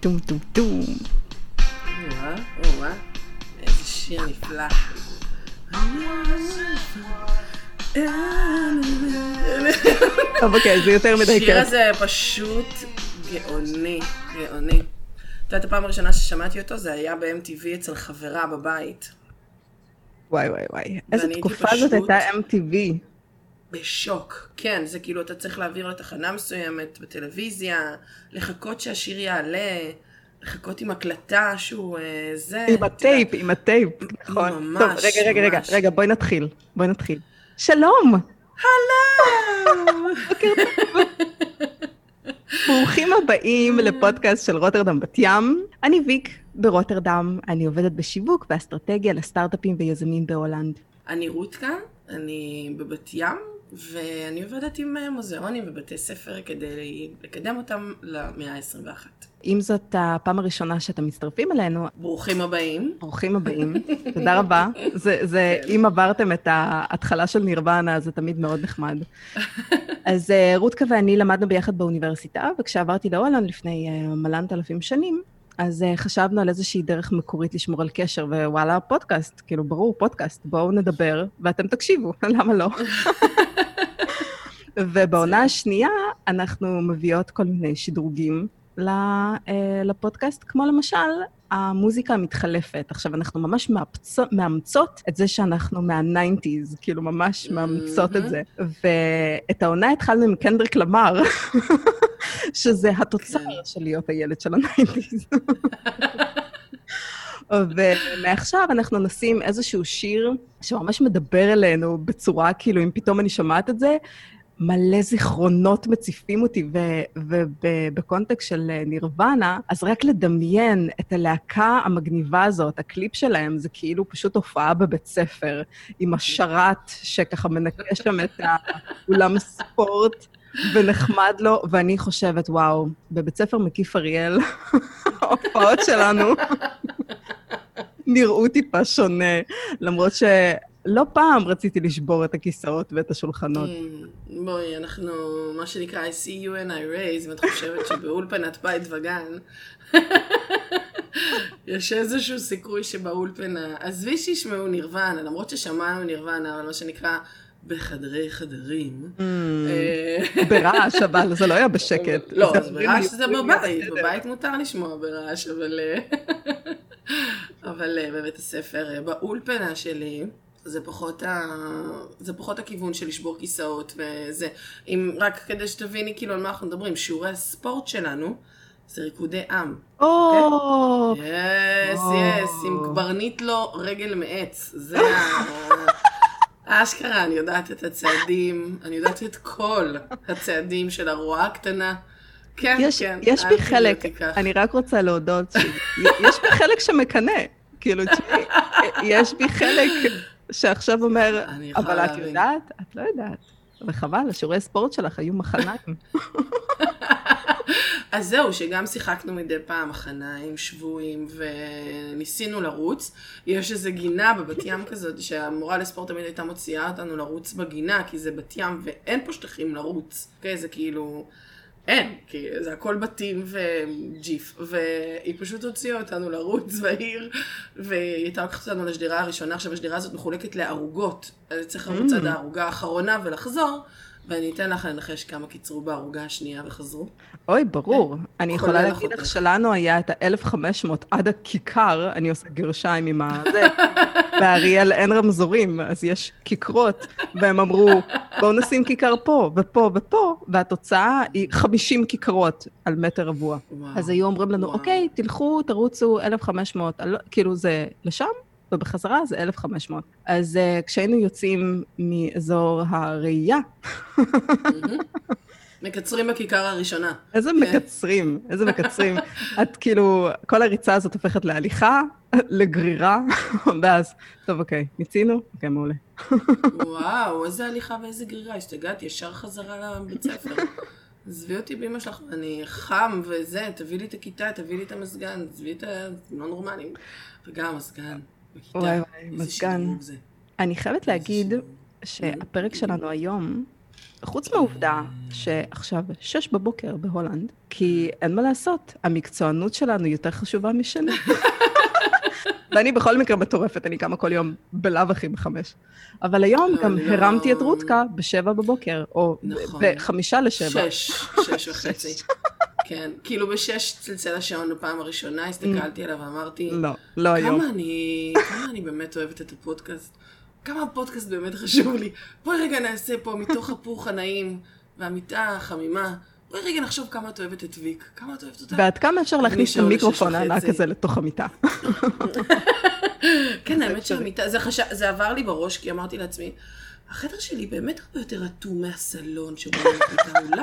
טום טום טום. או-אה, או-אה, איזה שיר נפלא. טוב, אוקיי, זה יותר מדי השיר כיף. הזה פשוט גאוני, גאוני. את יודעת, הפעם הראשונה ששמעתי אותו זה היה ב-MTV אצל חברה בבית. וואי וואי וואי. איזה תקופה זאת הייתה MTV. בשוק. כן, זה כאילו, אתה צריך להעביר לתחנה מסוימת בטלוויזיה, לחכות שהשיר יעלה, לחכות עם הקלטה שהוא אה, זה. עם. הטייפ, עם הטייפ, נכון. ממש, טוב, רגע, רגע, רגע, ממש. רגע, בואי נתחיל. בואי נתחיל. שלום! ברוכים הבאים לפודקאסט של רוטרדם בת ים. אני ויק ברוטרדם, אני עובדת בשיווק ואסטרטגיה לסטארט-אפים ויזמים בהולנד. אני רותקה, אני בבת ים, ואני עובדת עם אה, מוזיאונים ובתי ספר כדי לקדם אותם למאה ה-21. אם זאת הפעם הראשונה שאתם מצטרפים אלינו, ברוכים הבאים. ברוכים הבאים, תודה רבה. זה, זה, אם עברתם את ההתחלה של נירוונה, זה תמיד מאוד נחמד. אז אה, רותקה ואני למדנו ביחד באוניברסיטה, וכשעברתי להולנד לפני אה, מלנת אלפים שנים, אז אה, חשבנו על איזושהי דרך מקורית לשמור על קשר, ווואלה, פודקאסט, כאילו, ברור, פודקאסט, בואו נדבר, ואתם תקשיבו, למה לא? ובעונה השנייה אנחנו מביאות כל מיני שדרוגים אה, לפודקאסט, כמו למשל המוזיקה המתחלפת. עכשיו, אנחנו ממש מאפצו, מאמצות את זה שאנחנו מה-90's, כאילו ממש מאמצות את זה. ואת העונה התחלנו עם קנדריק למר, שזה התוצר כן. של להיות הילד של ה-90's. ומעכשיו אנחנו נשים איזשהו שיר שממש מדבר אלינו בצורה, כאילו, אם פתאום אני שומעת את זה, מלא זיכרונות מציפים אותי, ובקונטקסט של נירוונה, אז רק לדמיין את הלהקה המגניבה הזאת, הקליפ שלהם, זה כאילו פשוט הופעה בבית ספר, עם השרת שככה מנקה שם את האולם ספורט. ונחמד לו, ואני חושבת, וואו, בבית ספר מקיף אריאל, ההופעות שלנו נראו טיפה שונה, למרות שלא פעם רציתי לשבור את הכיסאות ואת השולחנות. Mm, בואי, אנחנו, מה שנקרא, I see you and I raise, אם את חושבת שבאולפנת בית וגן, יש איזשהו סיכוי שבאולפנה, עזבי שישמעו נירוונה, למרות ששמענו נירוונה, אבל מה שנקרא, בחדרי חדרים. אה, ברעש, אבל זה לא היה בשקט. לא, אז ברעש זה בבית. בבית מותר לשמוע ברעש, אבל... אה, אבל אה, בבית הספר, באולפנה שלי, זה פחות, ה... זה פחות הכיוון של לשבור כיסאות וזה. אם רק כדי שתביני כאילו על מה אנחנו מדברים, שיעורי הספורט שלנו זה ריקודי עם. או, יס. יס, עם קברניט לו רגל מעץ. זה ה... אשכרה, אני יודעת את הצעדים, אני יודעת את כל הצעדים של הרועה הקטנה. כן, יש כן. יש בי חלק. אני רק רוצה להודות, ש- יש בי חלק שמקנא. כאילו, תשמעי, יש בי חלק שעכשיו אומר, אבל את להבין." יודעת? את לא יודעת. וחבל, השיעורי ספורט שלך היו מחניים. אז זהו, שגם שיחקנו מדי פעם מחניים, שבויים, וניסינו לרוץ. יש איזה גינה בבת ים כזאת, שהמורה לספורט תמיד הייתה מוציאה אותנו לרוץ בגינה, כי זה בת ים ואין פה שטחים לרוץ. אוקיי, זה כאילו... אין, כי זה הכל בתים וג'יף, והיא פשוט הוציאה אותנו לרוץ בעיר, והיא הייתה לקחת אותנו לשדרה הראשונה, עכשיו השדרה הזאת מחולקת לערוגות, אז צריך לרוץ עד הערוגה האחרונה ולחזור, ואני אתן לך לנחש כמה קיצרו בערוגה השנייה וחזרו. אוי, ברור. אני יכולה להגיד לך. שלנו היה את ה-1500 עד הכיכר, אני עושה גרשיים עם הזה, באריאל אין רמזורים, אז יש כיכרות, והם אמרו, בואו נשים כיכר פה, ופה, ופה, והתוצאה היא 50 כיכרות על מטר רבוע. וואו. אז היו אומרים לנו, וואו. אוקיי, תלכו, תרוצו 1,500, אני לא- כאילו זה לשם, ובחזרה זה 1,500. אז uh, כשהיינו יוצאים מאזור הראייה. מקצרים בכיכר הראשונה. איזה מקצרים, איזה מקצרים. את כאילו, כל הריצה הזאת הופכת להליכה, לגרירה, ואז, טוב, אוקיי, מיצינו? אוקיי, מעולה. וואו, איזה הליכה ואיזה גרירה, השתגעתי, ישר חזרה לבית ספר. עזבי אותי באמא שלך, אני חם וזה, תביא לי את הכיתה, תביא לי את המזגן, עזבי את ה... לא נורמלים. וגם מזגן, בכיתה. וואי, וואי, מזגן. אני חייבת להגיד. שהפרק שלנו היום חוץ מהעובדה שעכשיו שש בבוקר בהולנד, כי אין מה לעשות, המקצוענות שלנו יותר חשובה משנה. ואני בכל מקרה מטורפת, אני קמה כל יום בלאו הכי בחמש. אבל היום לא, גם לא- הרמתי את רותקה בשבע בבוקר, או נכון. בחמישה לשבע. שש, שש וחצי. כן, כאילו בשש צלצל השעון בפעם הראשונה, הסתכלתי עליו ואמרתי, לא, לא היום. כמה אני, כמה אני באמת אוהבת את הפודקאסט. כמה הפודקאסט באמת חשוב לי. בואי רגע נעשה פה מתוך הפוך הנעים והמיטה החמימה. בואי רגע נחשוב כמה את אוהבת את ויק. כמה את אוהבת אותה. ועד כמה אפשר להכניס את המיקרופון הענק. הזה לתוך המיטה? כן, האמת שהמיטה, זה, חש... זה עבר לי בראש, כי אמרתי לעצמי, החדר שלי באמת הרבה יותר אטום מהסלון שבו אני אולי...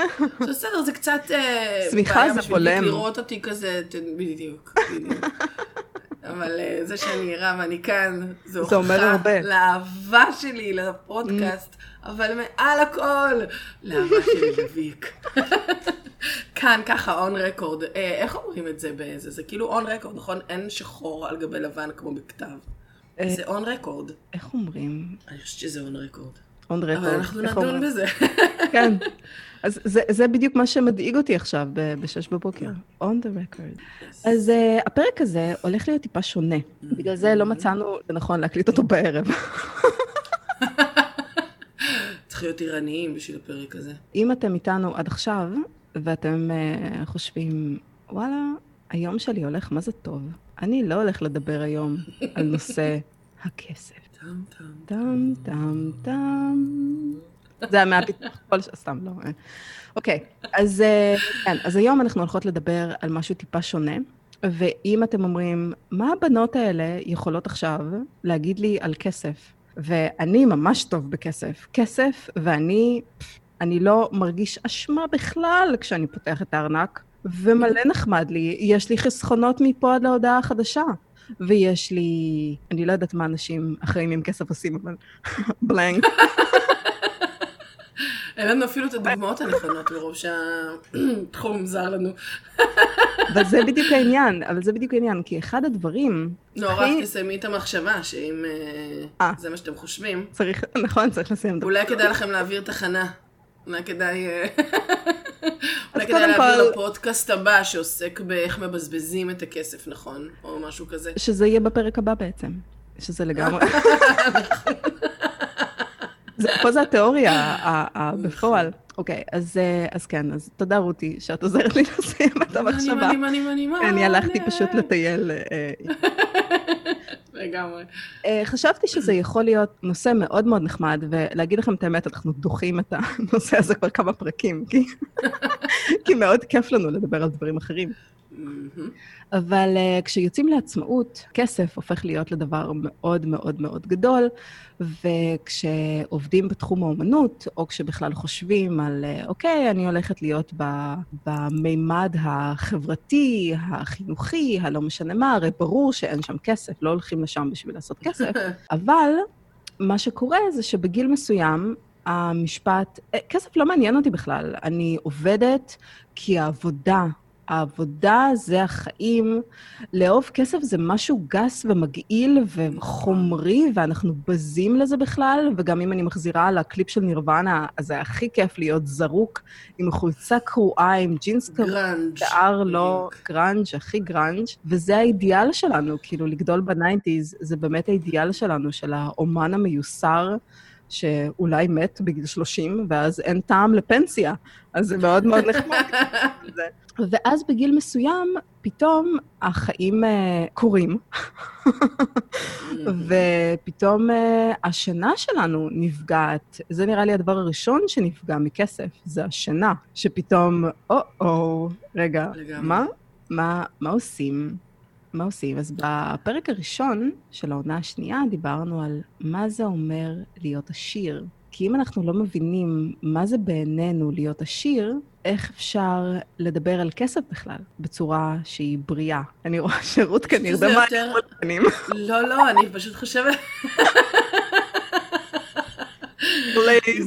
אה, זה בסדר, זה קצת... אה, בעיה זה בולם. לראות אותי כזה, בדיוק, בדיוק. אבל אה, זה שאני ערה ואני כאן, זה הוכחה. לאהבה שלי לפודקאסט, אבל מעל הכל, לאהבה שלי לוויק. כאן ככה און רקורד, איך אומרים את זה באיזה? זה כאילו און רקורד, נכון? אין שחור על גבי לבן כמו בכתב. אה. זה און רקורד. איך אומרים? אני חושבת שזה און רקורד. און רקורד. אבל אנחנו נדון? בזה. כן. אז זה, זה בדיוק מה שמדאיג אותי עכשיו, ב- בשש בבוקר. On the record. אז uh, הפרק הזה הולך להיות טיפה שונה. בגלל זה לא מצאנו לנכון להקליט אותו בערב. צריך להיות ערניים בשביל הפרק הזה. אם אתם איתנו עד עכשיו, ואתם uh, חושבים, וואלה, היום שלי הולך מה זה טוב. אני לא הולך לדבר היום על נושא הכסף. טם טם. טם טם טם. זה היה מהפיתוח כל ש... סתם, לא. אה. אוקיי, אז אה, כן, אז היום אנחנו הולכות לדבר על משהו טיפה שונה, ואם אתם אומרים, מה הבנות האלה יכולות עכשיו להגיד לי על כסף? ואני ממש טוב בכסף. כסף, ואני, אני לא מרגיש אשמה בכלל כשאני פותח את הארנק, ומלא נחמד לי. יש לי חסכונות מפה עד להודעה החדשה. ויש לי, אני לא יודעת מה אנשים אחראים עם כסף עושים, אבל בלנק. אין לנו אפילו את הדוגמאות הנכונות מרוב שהתחום זר לנו. אבל זה בדיוק העניין, אבל זה בדיוק העניין, כי אחד הדברים לא, רק תסיימי את המחשבה, שאם אה, אה. זה מה שאתם חושבים, צריך, נכון, צריך לסיים את זה. אולי כדאי לכם להעביר תחנה. אולי כדאי... אה, אולי כדאי להעביר לפודקאסט הבא שעוסק באיך מבזבזים את הכסף, נכון? או משהו כזה. שזה יהיה בפרק הבא בעצם, שזה לגמרי... זה, פה זה התיאוריה ה- בפועל. אוקיי, אז, אה, אז כן, אז תודה רותי, שאת עוזרת לי לסיים את המחשבה. אני, אני, אני, אני, אני הלכתי פשוט לטייל. אה, לגמרי. אה, חשבתי שזה יכול להיות נושא מאוד מאוד נחמד, ולהגיד לכם את האמת, אנחנו דוחים את הנושא הזה כבר כמה פרקים, כי, כי מאוד כיף לנו לדבר על דברים אחרים. אבל uh, כשיוצאים לעצמאות, כסף הופך להיות לדבר מאוד מאוד מאוד גדול, וכשעובדים בתחום האומנות, או כשבכלל חושבים על, uh, אוקיי, אני הולכת להיות במימד החברתי, החינוכי, הלא משנה מה, הרי ברור שאין שם כסף, לא הולכים לשם בשביל לעשות כסף, אבל מה שקורה זה שבגיל מסוים, המשפט, "אה, כסף לא מעניין אותי בכלל, אני עובדת כי העבודה, העבודה זה החיים. לאהוב כסף זה משהו גס ומגעיל וחומרי, ואנחנו בזים לזה בכלל, וגם אם אני מחזירה לקליפ של נירוונה, אז זה הכי כיף להיות זרוק עם חולצה קרועה, עם ג'ינס. גראנג'. שיער לא. גראנג', הכי גראנג', וזה האידיאל שלנו, כאילו לגדול ב nineties, זה באמת האידיאל שלנו, של האומן המיוסר, שאולי מת בגיל 30, ואז אין טעם לפנסיה, אז זה מאוד מאוד נחמד. ואז בגיל מסוים, פתאום החיים uh, קורים, ופתאום uh, השינה שלנו נפגעת. זה נראה לי הדבר הראשון שנפגע מכסף, זה השינה, שפתאום, או-או, רגע, לגמרי. מה? מה, מה עושים? מה עושים? אז בפרק הראשון של העונה השנייה דיברנו על מה זה אומר להיות עשיר. כי אם אנחנו לא מבינים מה זה בעינינו להיות עשיר, איך אפשר לדבר על כסף בכלל בצורה שהיא בריאה? אני רואה שרות כאן נרדמה יותר- עם הפנים. לא, לא, אני פשוט חושבת,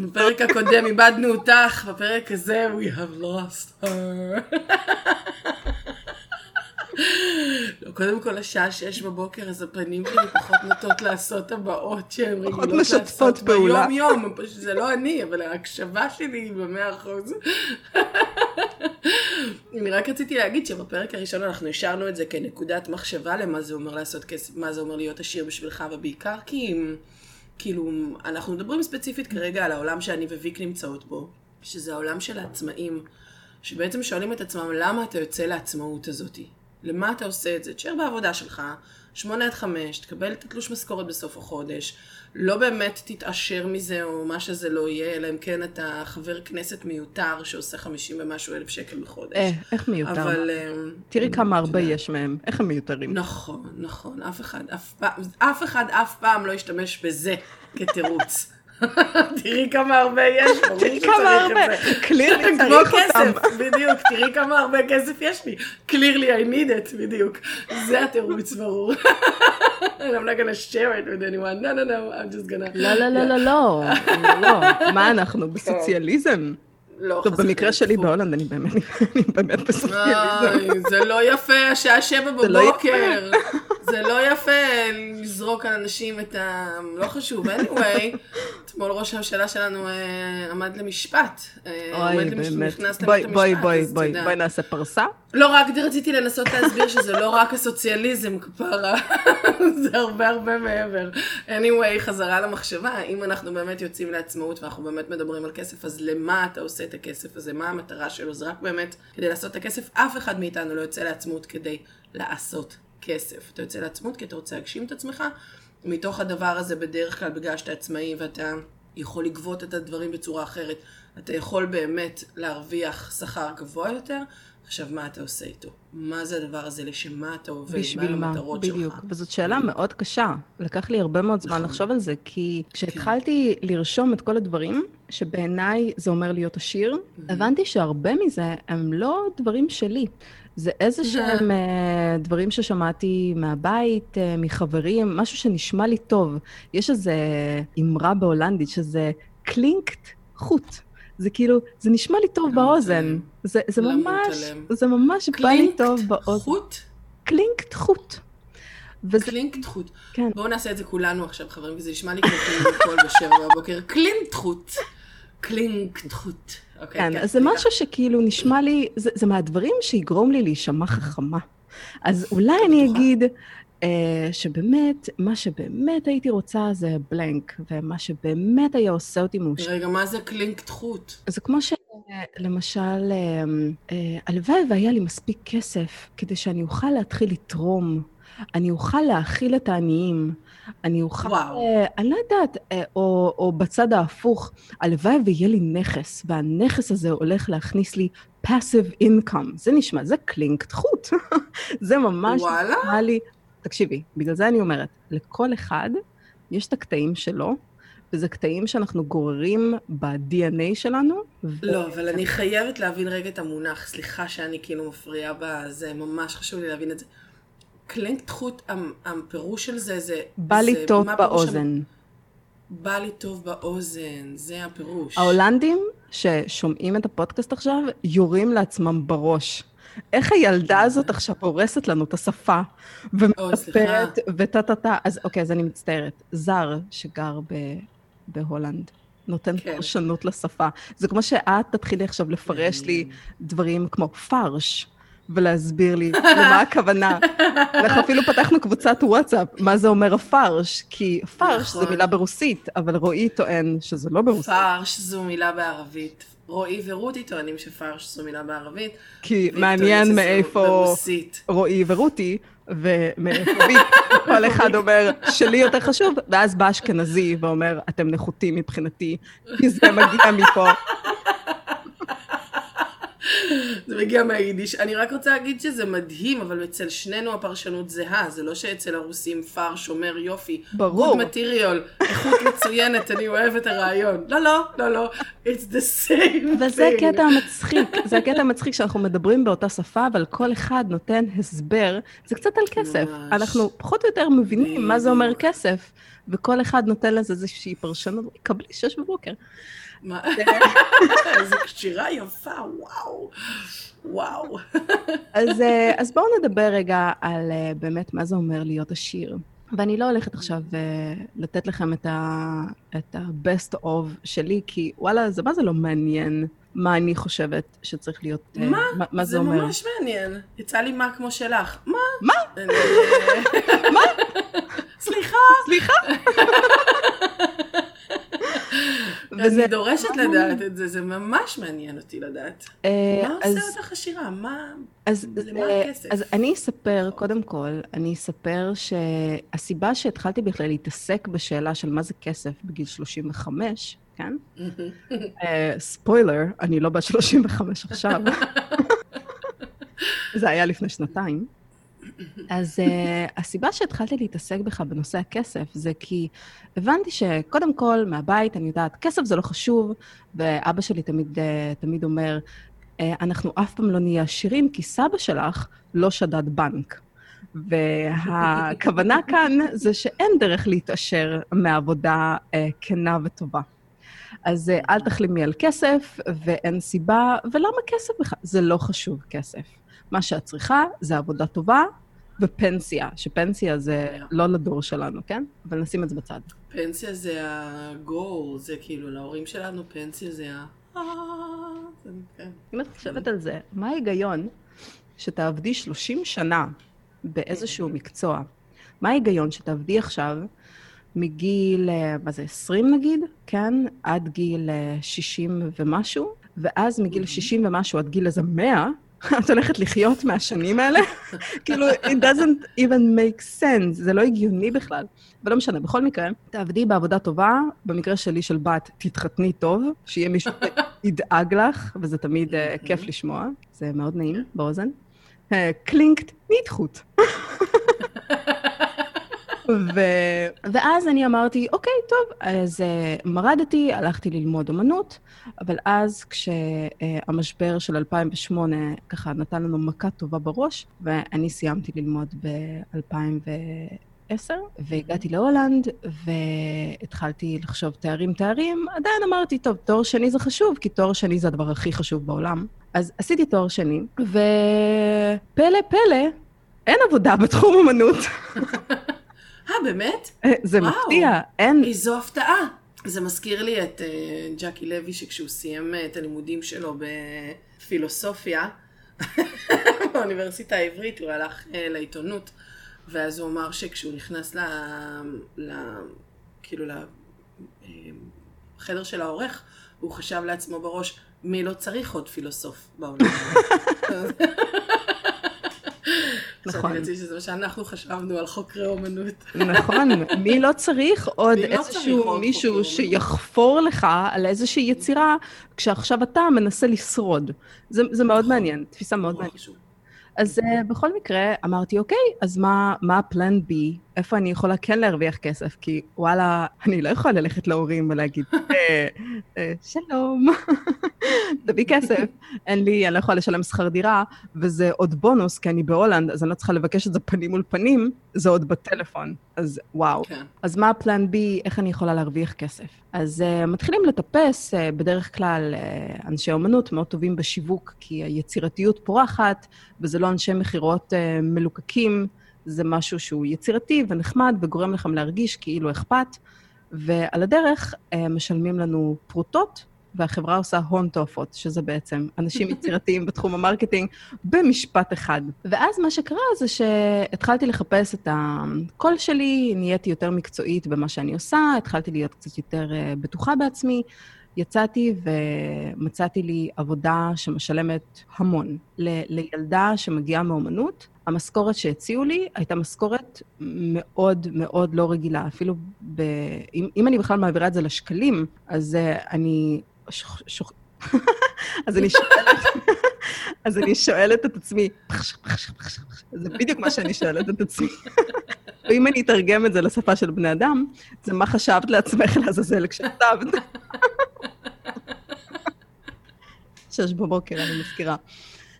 בפרק הקודם איבדנו אותך, בפרק הזה we have lost her. קודם כל, השעה שש בבוקר, אז הפנים שלי פחות נוטות לעשות הבעות שהן רגילות לעשות פעולה. ביום-יום. פשוט זה לא אני, אבל ההקשבה שלי היא במאה אחוז. אני רק רציתי להגיד שבפרק הראשון אנחנו השארנו את זה כנקודת מחשבה למה זה אומר לעשות כסף, מה זה אומר להיות עשיר בשבילך, ובעיקר כי כאילו, אנחנו מדברים ספציפית כרגע על העולם שאני וויק נמצאות בו, שזה העולם של העצמאים, שבעצם שואלים את עצמם למה אתה יוצא לעצמאות הזאתי? למה אתה עושה את זה? תשאר בעבודה שלך, שמונה עד חמש, תקבל את התלוש משכורת בסוף החודש, לא באמת תתעשר מזה או מה שזה לא יהיה, אלא אם כן אתה חבר כנסת מיותר שעושה חמישים ומשהו אלף שקל בחודש. אה, איך מיותר? אבל... אה, תראי כמה הרבה. יש מהם, איך הם מיותרים. נכון, נכון, אף אחד אף פעם, אף אחד אף פעם לא ישתמש בזה כתירוץ. תראי כמה הרבה יש, תראי כמה הרבה, כמו צריך כסף. בדיוק, תראי כמה הרבה כסף יש לי. clearly I need it, בדיוק. זה התירוץ ברור. I'm not gonna share it with anyone, no, no, no, I'm just gonna... לא, לא, לא, לא, לא, לא. מה אנחנו, בסוציאליזם? לא, טוב, במקרה שלי טפו. בהולנד אני באמת אני באמת בסוציאליזם. זה לא יפה, השעה שבע לא בבוקר. זה לא יפה לזרוק על אנשים את ה... לא חשוב, anyway. אתמול ראש הממשלה שלנו אה, עמד למשפט. אה, אוי, למש- באמת. בואי, בואי, בואי, בואי. בואי נעשה פרסה. לא, רק רציתי לנסות להסביר שזה לא רק הסוציאליזם, כפרה. זה הרבה הרבה מעבר. anyway, חזרה למחשבה, אם אנחנו באמת יוצאים לעצמאות ואנחנו באמת מדברים על כסף, אז למה אתה עושה את הכסף הזה? מה המטרה שלו? זה רק באמת כדי לעשות את הכסף. אף אחד מאיתנו לא יוצא לעצמאות כדי לעשות כסף. אתה יוצא לעצמאות כי אתה רוצה להגשים את עצמך. מתוך הדבר הזה בדרך כלל בגלל שאתה עצמאי ואתה יכול לגבות את הדברים בצורה אחרת. אתה יכול באמת להרוויח שכר גבוה יותר. עכשיו, מה אתה עושה איתו? מה זה הדבר הזה? לשם מה אתה עובד? בשביל מה? המטרות בדיוק. שלך? וזאת שאלה מאוד קשה. לקח לי הרבה מאוד זמן נכון. לחשוב על זה, כי כשהתחלתי לרשום את כל הדברים, שבעיניי זה אומר להיות עשיר, הבנתי שהרבה מזה הם לא דברים שלי. זה איזה שהם אה, דברים ששמעתי מהבית, אה, מחברים, משהו שנשמע לי טוב. יש איזו אמרה בהולנדית שזה קלינקט חוט. זה כאילו, זה נשמע לי טוב באוזן. זה, זה ממש? זה ממש בא לי טוב באוזן. goed? klinkt goed. וזה, klinkt goed. כן. בואו נעשה את זה כולנו עכשיו, חברים, כי זה נשמע לי כמו klinkt קול בשבע בבוקר. klinkt goed. klinkt goed. אוקיי, כן, אז זה. משהו שכאילו נשמע לי, זה, זה מהדברים שיגרום לי להישמע חכמה. אז אולי אני. אגיד שבאמת, מה שבאמת הייתי רוצה זה blank, ומה שבאמת היה עושה אותי מאושר. רגע, מה זה klinkt goed? זה כמו שלמשל, אה, אה, הלוואי והיה לי מספיק כסף כדי שאני אוכל להתחיל לתרום. אני אוכל להאכיל את העניים. אני אוכל, וואו. אה, אני לא יודעת, אה, או, או בצד ההפוך, הלוואי ויהיה לי נכס, והנכס הזה הולך להכניס לי passive income. זה נשמע, זה klinkt goed. זה ממש וואלה? נשמע לי... תקשיבי, בגלל זה אני אומרת, לכל אחד יש את הקטעים שלו, וזה קטעים שאנחנו גוררים ב-DNA שלנו. ו- לא, אבל אני חייבת להבין רגע את המונח. סליחה שאני כאילו מפריעה בזה, ממש חשוב לי להבין את זה. קלינקט חוט, הפירוש של זה, זה... בא לי טוב באוזן. בא לי טוב באוזן, זה הפירוש. ההולנדים ששומעים את הפודקאסט עכשיו, יורים לעצמם בראש. איך הילדה הזאת עכשיו הורסת לנו את השפה, ומספרת, וטה-טה-טה. אז אוקיי, אז אני מצטערת. זר שגר ב- בהולנד, נותן כן. פרשנות לשפה. זה כמו שאת תתחילי עכשיו לפרש לי דברים כמו פרש. ולהסביר לי למה הכוונה. אנחנו אפילו פתחנו קבוצת וואטסאפ, מה זה אומר הפרש, כי פרש זה נכון. מילה ברוסית, אבל רועי טוען שזה לא ברוסית. פרש זו מילה בערבית. רועי ורותי טוענים שפרש זו מילה בערבית. כי מעניין מאיפה ברוסית. רועי ורותי, ומאיפה כל אחד אומר, שלי יותר חשוב, ואז בא אשכנזי ואומר, אתם נחותים מבחינתי, כי זה מגיע מפה. זה מגיע מהיידיש. אני רק רוצה להגיד שזה מדהים, אבל אצל שנינו הפרשנות זהה. זה לא שאצל הרוסים פרש אומר יופי. ברור. good material, איכות מצוינת, אני אוהב את הרעיון. לא, לא, לא, לא. It's the same וזה thing. הקטע המצחיק, זה הקטע המצחיק שאנחנו מדברים באותה שפה, אבל כל אחד נותן הסבר, זה קצת על כסף. ממש. אנחנו פחות או יותר מבינים מה זה אומר. כסף, וכל אחד נותן לזה איזושהי פרשנות, קבלי שש בבוקר. מה? איזה שירה יפה, וואו. וואו. אז, אה, אז בואו נדבר רגע על אה, באמת מה זה אומר להיות עשיר. ואני לא הולכת עכשיו uh, לתת לכם את ה-best of שלי, כי וואלה, זה מה זה לא מעניין מה אני חושבת שצריך להיות, uh, מה? מה, מה זה, זה אומר. זה ממש מעניין. יצא לי מה כמו שלך. מה? מה? מה? סליחה. סליחה. אני דורשת לדעת את זה, זה ממש מעניין אותי לדעת. מה עושה אותך עשירה? מה... למה הכסף? אז אני אספר, קודם כל, אני אספר שהסיבה שהתחלתי בכלל להתעסק בשאלה של מה זה כסף בגיל 35, כן? ספוילר, אני לא בת 35 עכשיו. זה היה לפני שנתיים. אז uh, הסיבה שהתחלתי להתעסק בך בנושא הכסף זה כי הבנתי שקודם כל, מהבית, אני יודעת, כסף זה לא חשוב, ואבא שלי תמיד, uh, תמיד אומר, uh, אנחנו אף פעם לא נהיה עשירים, כי סבא שלך לא שדד בנק. והכוונה כאן זה שאין דרך להתעשר מעבודה uh, כנה וטובה. אז uh, אל תחלימי על כסף, ואין סיבה, ולמה כסף בכלל? זה לא חשוב כסף. מה שאת צריכה זה עבודה טובה ופנסיה, שפנסיה זה לא לדור שלנו, כן? אבל נשים את זה בצד. פנסיה זה ה-goal, זה כאילו להורים שלנו, פנסיה זה ה... אם את חושבת על זה, מה ההיגיון שתעבדי 30 שנה באיזשהו מקצוע? מה ההיגיון שתעבדי עכשיו מגיל, מה זה, 20 נגיד, כן? עד גיל 60 ומשהו, ואז מגיל 60 ומשהו עד גיל איזה 100, את הולכת לחיות מהשנים האלה? כאילו, it doesn't even make sense, זה לא הגיוני בכלל. אבל לא משנה, בכל מקרה, תעבדי בעבודה טובה, במקרה שלי של בת, תתחתני טוב, שיהיה מישהו שידאג לך, וזה תמיד uh, כיף לשמוע, זה מאוד נעים באוזן. Uh, קלינקט, נדחות. ו... ואז אני אמרתי, אוקיי, טוב, אז uh, מרדתי, הלכתי ללמוד אומנות, אבל אז כשהמשבר uh, של 2008 ככה נתן לנו מכה טובה בראש, ואני סיימתי ללמוד ב-2010, והגעתי להולנד, והתחלתי לחשוב תארים תארים, עדיין אמרתי, טוב, תואר שני זה חשוב, כי תואר שני זה הדבר הכי חשוב בעולם. אז עשיתי תואר שני, ופלא פלא, אין עבודה בתחום אומנות. אה, באמת? זה וואו. מפתיע, אין... איזו הפתעה. זה מזכיר לי את uh, ג'קי לוי, שכשהוא סיים uh, את הלימודים שלו בפילוסופיה, באוניברסיטה העברית, הוא הלך uh, לעיתונות, ואז הוא אמר שכשהוא נכנס ל... ל... כאילו לחדר של העורך, הוא חשב לעצמו בראש, מי לא צריך עוד פילוסוף בעולם? נכון. חשבתי שזה מה שאנחנו חשבנו על חוקרי אומנות. נכון, מי לא צריך עוד איזשהו מישהו שיחפור לך על איזושהי יצירה, כשעכשיו אתה מנסה לשרוד. זה מאוד מעניין, תפיסה מאוד מעניינת. אז בכל מקרה, אמרתי, אוקיי, אז מה הפלן בי? איפה אני יכולה כן להרוויח כסף? כי וואלה, אני לא יכולה ללכת להורים ולהגיד, שלום, תביא כסף. אין לי, אני לא יכולה לשלם שכר דירה, וזה עוד בונוס, כי אני בהולנד, אז אני לא צריכה לבקש את זה פנים מול פנים, זה עוד בטלפון. אז וואו. כן. אז מה הפלן בי, איך אני יכולה להרוויח כסף? אז uh, מתחילים לטפס, uh, בדרך כלל uh, אנשי אומנות מאוד טובים בשיווק, כי היצירתיות פורחת, וזה לא אנשי מכירות uh, מלוקקים, זה משהו שהוא יצירתי ונחמד וגורם לכם להרגיש כאילו אכפת, ועל הדרך uh, משלמים לנו פרוטות, והחברה עושה הון תועפות, שזה בעצם אנשים יצירתיים בתחום ה marketing, במשפט אחד. ואז מה שקרה זה שהתחלתי לחפש את הקול שלי, נהייתי יותר מקצועית במה שאני עושה, התחלתי להיות קצת יותר uh, בטוחה בעצמי. יצאתי ומצאתי לי עבודה שמשלמת המון. ל- לילדה שמגיעה מאומנות, המשכורת שהציעו לי הייתה משכורת מאוד מאוד לא רגילה. אפילו ב... אם, אם אני בכלל מעבירה את זה לשקלים, אז uh, אני... שוח... שוח... אז אני שואלת, אז אני שואלת את עצמי, זה בדיוק מה שאני שואלת את עצמי. ואם אני אתרגם את זה לשפה של בני אדם, זה מה חשבת לעצמך לעזאזל כשכתבת. שש בבוקר, אני מזכירה.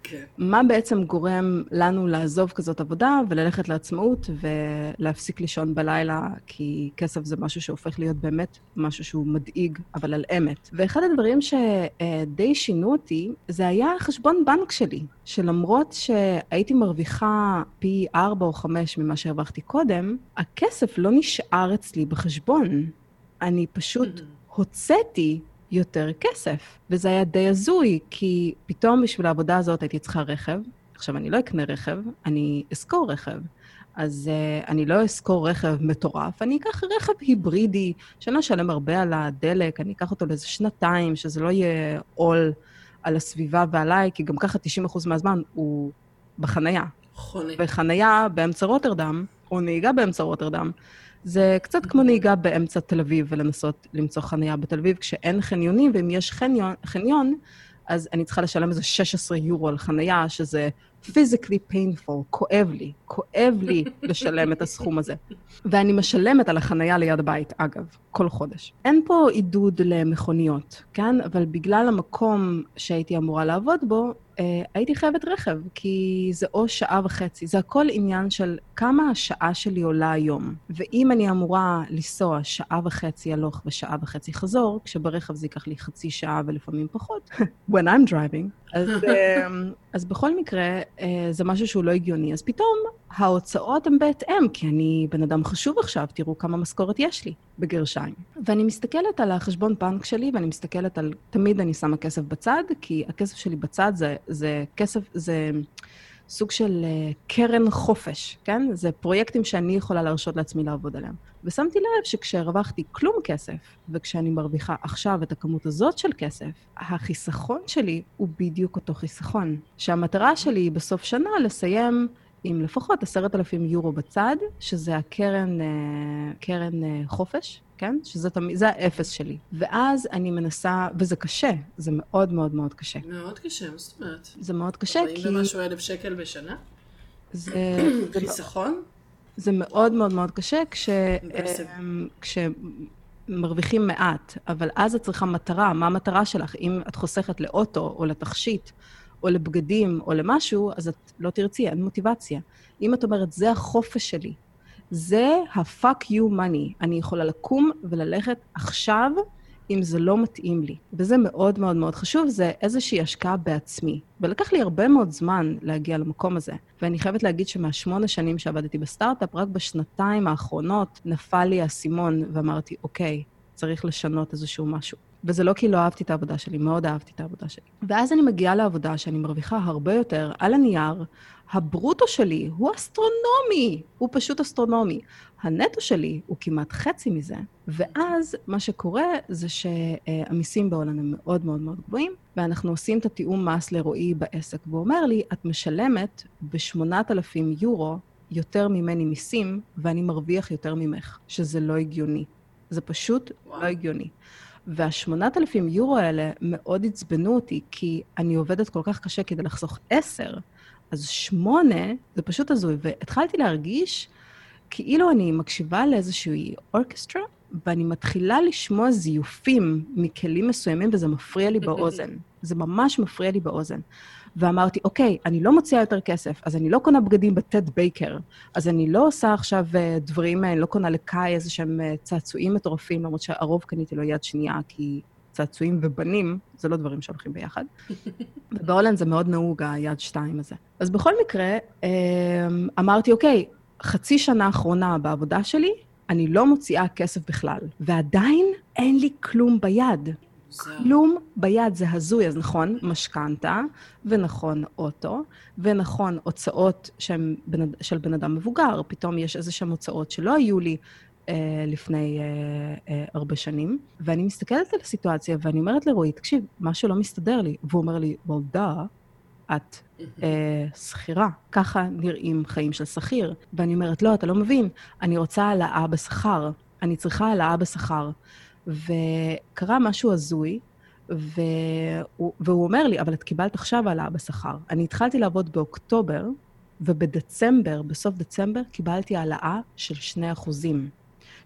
כן. מה בעצם גורם לנו לעזוב כזאת עבודה וללכת לעצמאות ולהפסיק לישון בלילה, כי כסף זה משהו שהופך להיות באמת משהו שהוא מדאיג, אבל על אמת. ואחד הדברים שדי שינו אותי, זה היה חשבון בנק שלי, שלמרות שהייתי מרוויחה פי ארבע או חמש ממה שהרווחתי קודם, הכסף לא נשאר אצלי בחשבון. אני פשוט הוצאתי יותר כסף. וזה היה די הזוי, כי פתאום בשביל העבודה הזאת הייתי צריכה רכב. עכשיו, אני לא אקנה רכב, אני אשכור רכב. אז uh, אני לא אשכור רכב מטורף, אני אקח רכב היברידי, שאני לא אשלם הרבה על הדלק, אני אקח אותו לאיזה שנתיים, שזה לא יהיה עול על הסביבה ועליי, כי גם ככה 90% מהזמן הוא בחנייה. חונה. וחנייה באמצע רוטרדם, או נהיגה באמצע רוטרדם, זה קצת כמו נהיגה באמצע תל אביב ולנסות למצוא חניה בתל אביב. כשאין חניונים, ואם יש חניון, חניון, אז אני צריכה לשלם איזה 16 יורו על חניה, שזה physically painful, כואב לי, כואב לי לשלם את הסכום הזה. ואני משלמת על החניה ליד הבית, אגב, כל חודש. אין פה עידוד למכוניות, כן? אבל בגלל המקום שהייתי אמורה לעבוד בו, אה, הייתי חייבת רכב, כי זה או שעה וחצי, זה הכל עניין של כמה השעה שלי עולה היום. ואם אני אמורה לנסוע שעה וחצי הלוך ושעה וחצי חזור, כשברכב זה ייקח לי חצי שעה ולפעמים פחות, when I'm driving, אז, אה, אז בכל מקרה, אה, זה משהו שהוא לא הגיוני. אז פתאום ההוצאות הן בהתאם, כי אני בן אדם חשוב עכשיו, תראו כמה משכורת יש לי, בגרשיים. ואני מסתכלת על החשבון בנק שלי, ואני מסתכלת על, תמיד אני שמה כסף בצד, כי הכסף שלי בצד זה, זה כסף, זה סוג של uh, קרן חופש, כן? זה פרויקטים שאני יכולה להרשות לעצמי לעבוד עליהם. ושמתי לב שכשהרווחתי כלום כסף, וכשאני מרוויחה עכשיו את הכמות הזאת של כסף, החיסכון שלי הוא בדיוק אותו חיסכון. שהמטרה שלי היא בסוף שנה לסיים עם לפחות עשרת אלפים יורו בצד, שזה הקרן אה, קרן אה, חופש, כן? שזה תמיד, זה האפס שלי. ואז אני מנסה, וזה קשה, זה מאוד מאוד מאוד קשה. מאוד קשה, מה זאת אומרת? זה מאוד קשה, כי... 40 ומשהו אלף שקל בשנה? זה... זה חיסכון? זה מאוד מאוד מאוד קשה כש... כש... מרוויחים מעט, אבל אז את צריכה מטרה, מה המטרה שלך? אם את חוסכת לאוטו או לתכשיט או לבגדים או למשהו, אז את לא תרצי, אין מוטיבציה. אם את אומרת, זה החופש שלי, זה ה-fuck you money, אני יכולה לקום וללכת עכשיו אם זה לא מתאים לי. וזה מאוד מאוד מאוד חשוב, זה איזושהי השקעה בעצמי. ולקח לי הרבה מאוד זמן להגיע למקום הזה. ואני חייבת להגיד שמהשמונה שנים שעבדתי בסטארט-אפ, רק בשנתיים האחרונות נפל לי האסימון ואמרתי, אוקיי, צריך לשנות איזשהו משהו. וזה לא כי לא אהבתי את העבודה שלי, מאוד אהבתי את העבודה שלי. ואז אני מגיעה לעבודה שאני מרוויחה הרבה יותר על הנייר, הברוטו שלי הוא אסטרונומי, הוא פשוט אסטרונומי. הנטו שלי הוא כמעט חצי מזה, ואז מה שקורה זה שהמיסים בהולנד הם מאוד מאוד מאוד גבוהים, ואנחנו עושים את התיאום מס לרועי בעסק, והוא אומר לי, את משלמת ב-8,000 יורו יותר ממני מיסים, ואני מרוויח יותר ממך, שזה לא הגיוני. זה פשוט וואו. לא הגיוני. והשמונת אלפים יורו האלה מאוד עצבנו אותי, כי אני עובדת כל כך קשה כדי לחסוך עשר, אז שמונה זה פשוט הזוי. והתחלתי להרגיש כאילו אני מקשיבה לאיזושהי אורקסטרה, ואני מתחילה לשמוע זיופים מכלים מסוימים, וזה מפריע לי באוזן. זה ממש מפריע לי באוזן. ואמרתי, אוקיי, אני לא מוציאה יותר כסף, אז אני לא קונה בגדים בטד בייקר, אז אני לא עושה עכשיו אה, דברים, אני לא קונה לקאי איזה שהם אה, צעצועים מטורפים, למרות שהרוב קניתי לו יד שנייה, כי צעצועים ובנים, זה לא דברים שהולכים ביחד. ובהולנד זה מאוד נהוג, היד שתיים הזה. אז בכל מקרה, אמ, אמרתי, אוקיי, חצי שנה אחרונה בעבודה שלי, אני לא מוציאה כסף בכלל, ועדיין אין לי כלום ביד. כלום ביד, זה הזוי. אז נכון, משכנתה, ונכון אוטו, ונכון הוצאות שהם בנ... של בן אדם מבוגר. פתאום יש איזה שהן הוצאות שלא היו לי אה, לפני אה, אה, הרבה שנים, ואני מסתכלת על הסיטואציה ואני אומרת לרועי, תקשיב, משהו לא מסתדר לי. והוא אומר לי, well, duh, את אה, שכירה, ככה נראים חיים של שכיר. ואני אומרת, לא, אתה לא מבין, אני רוצה העלאה בשכר, אני צריכה העלאה בשכר. וקרה משהו הזוי, והוא, והוא אומר לי, אבל את קיבלת עכשיו העלאה בשכר. אני התחלתי לעבוד באוקטובר, ובדצמבר, בסוף דצמבר, קיבלתי העלאה של 2 אחוזים.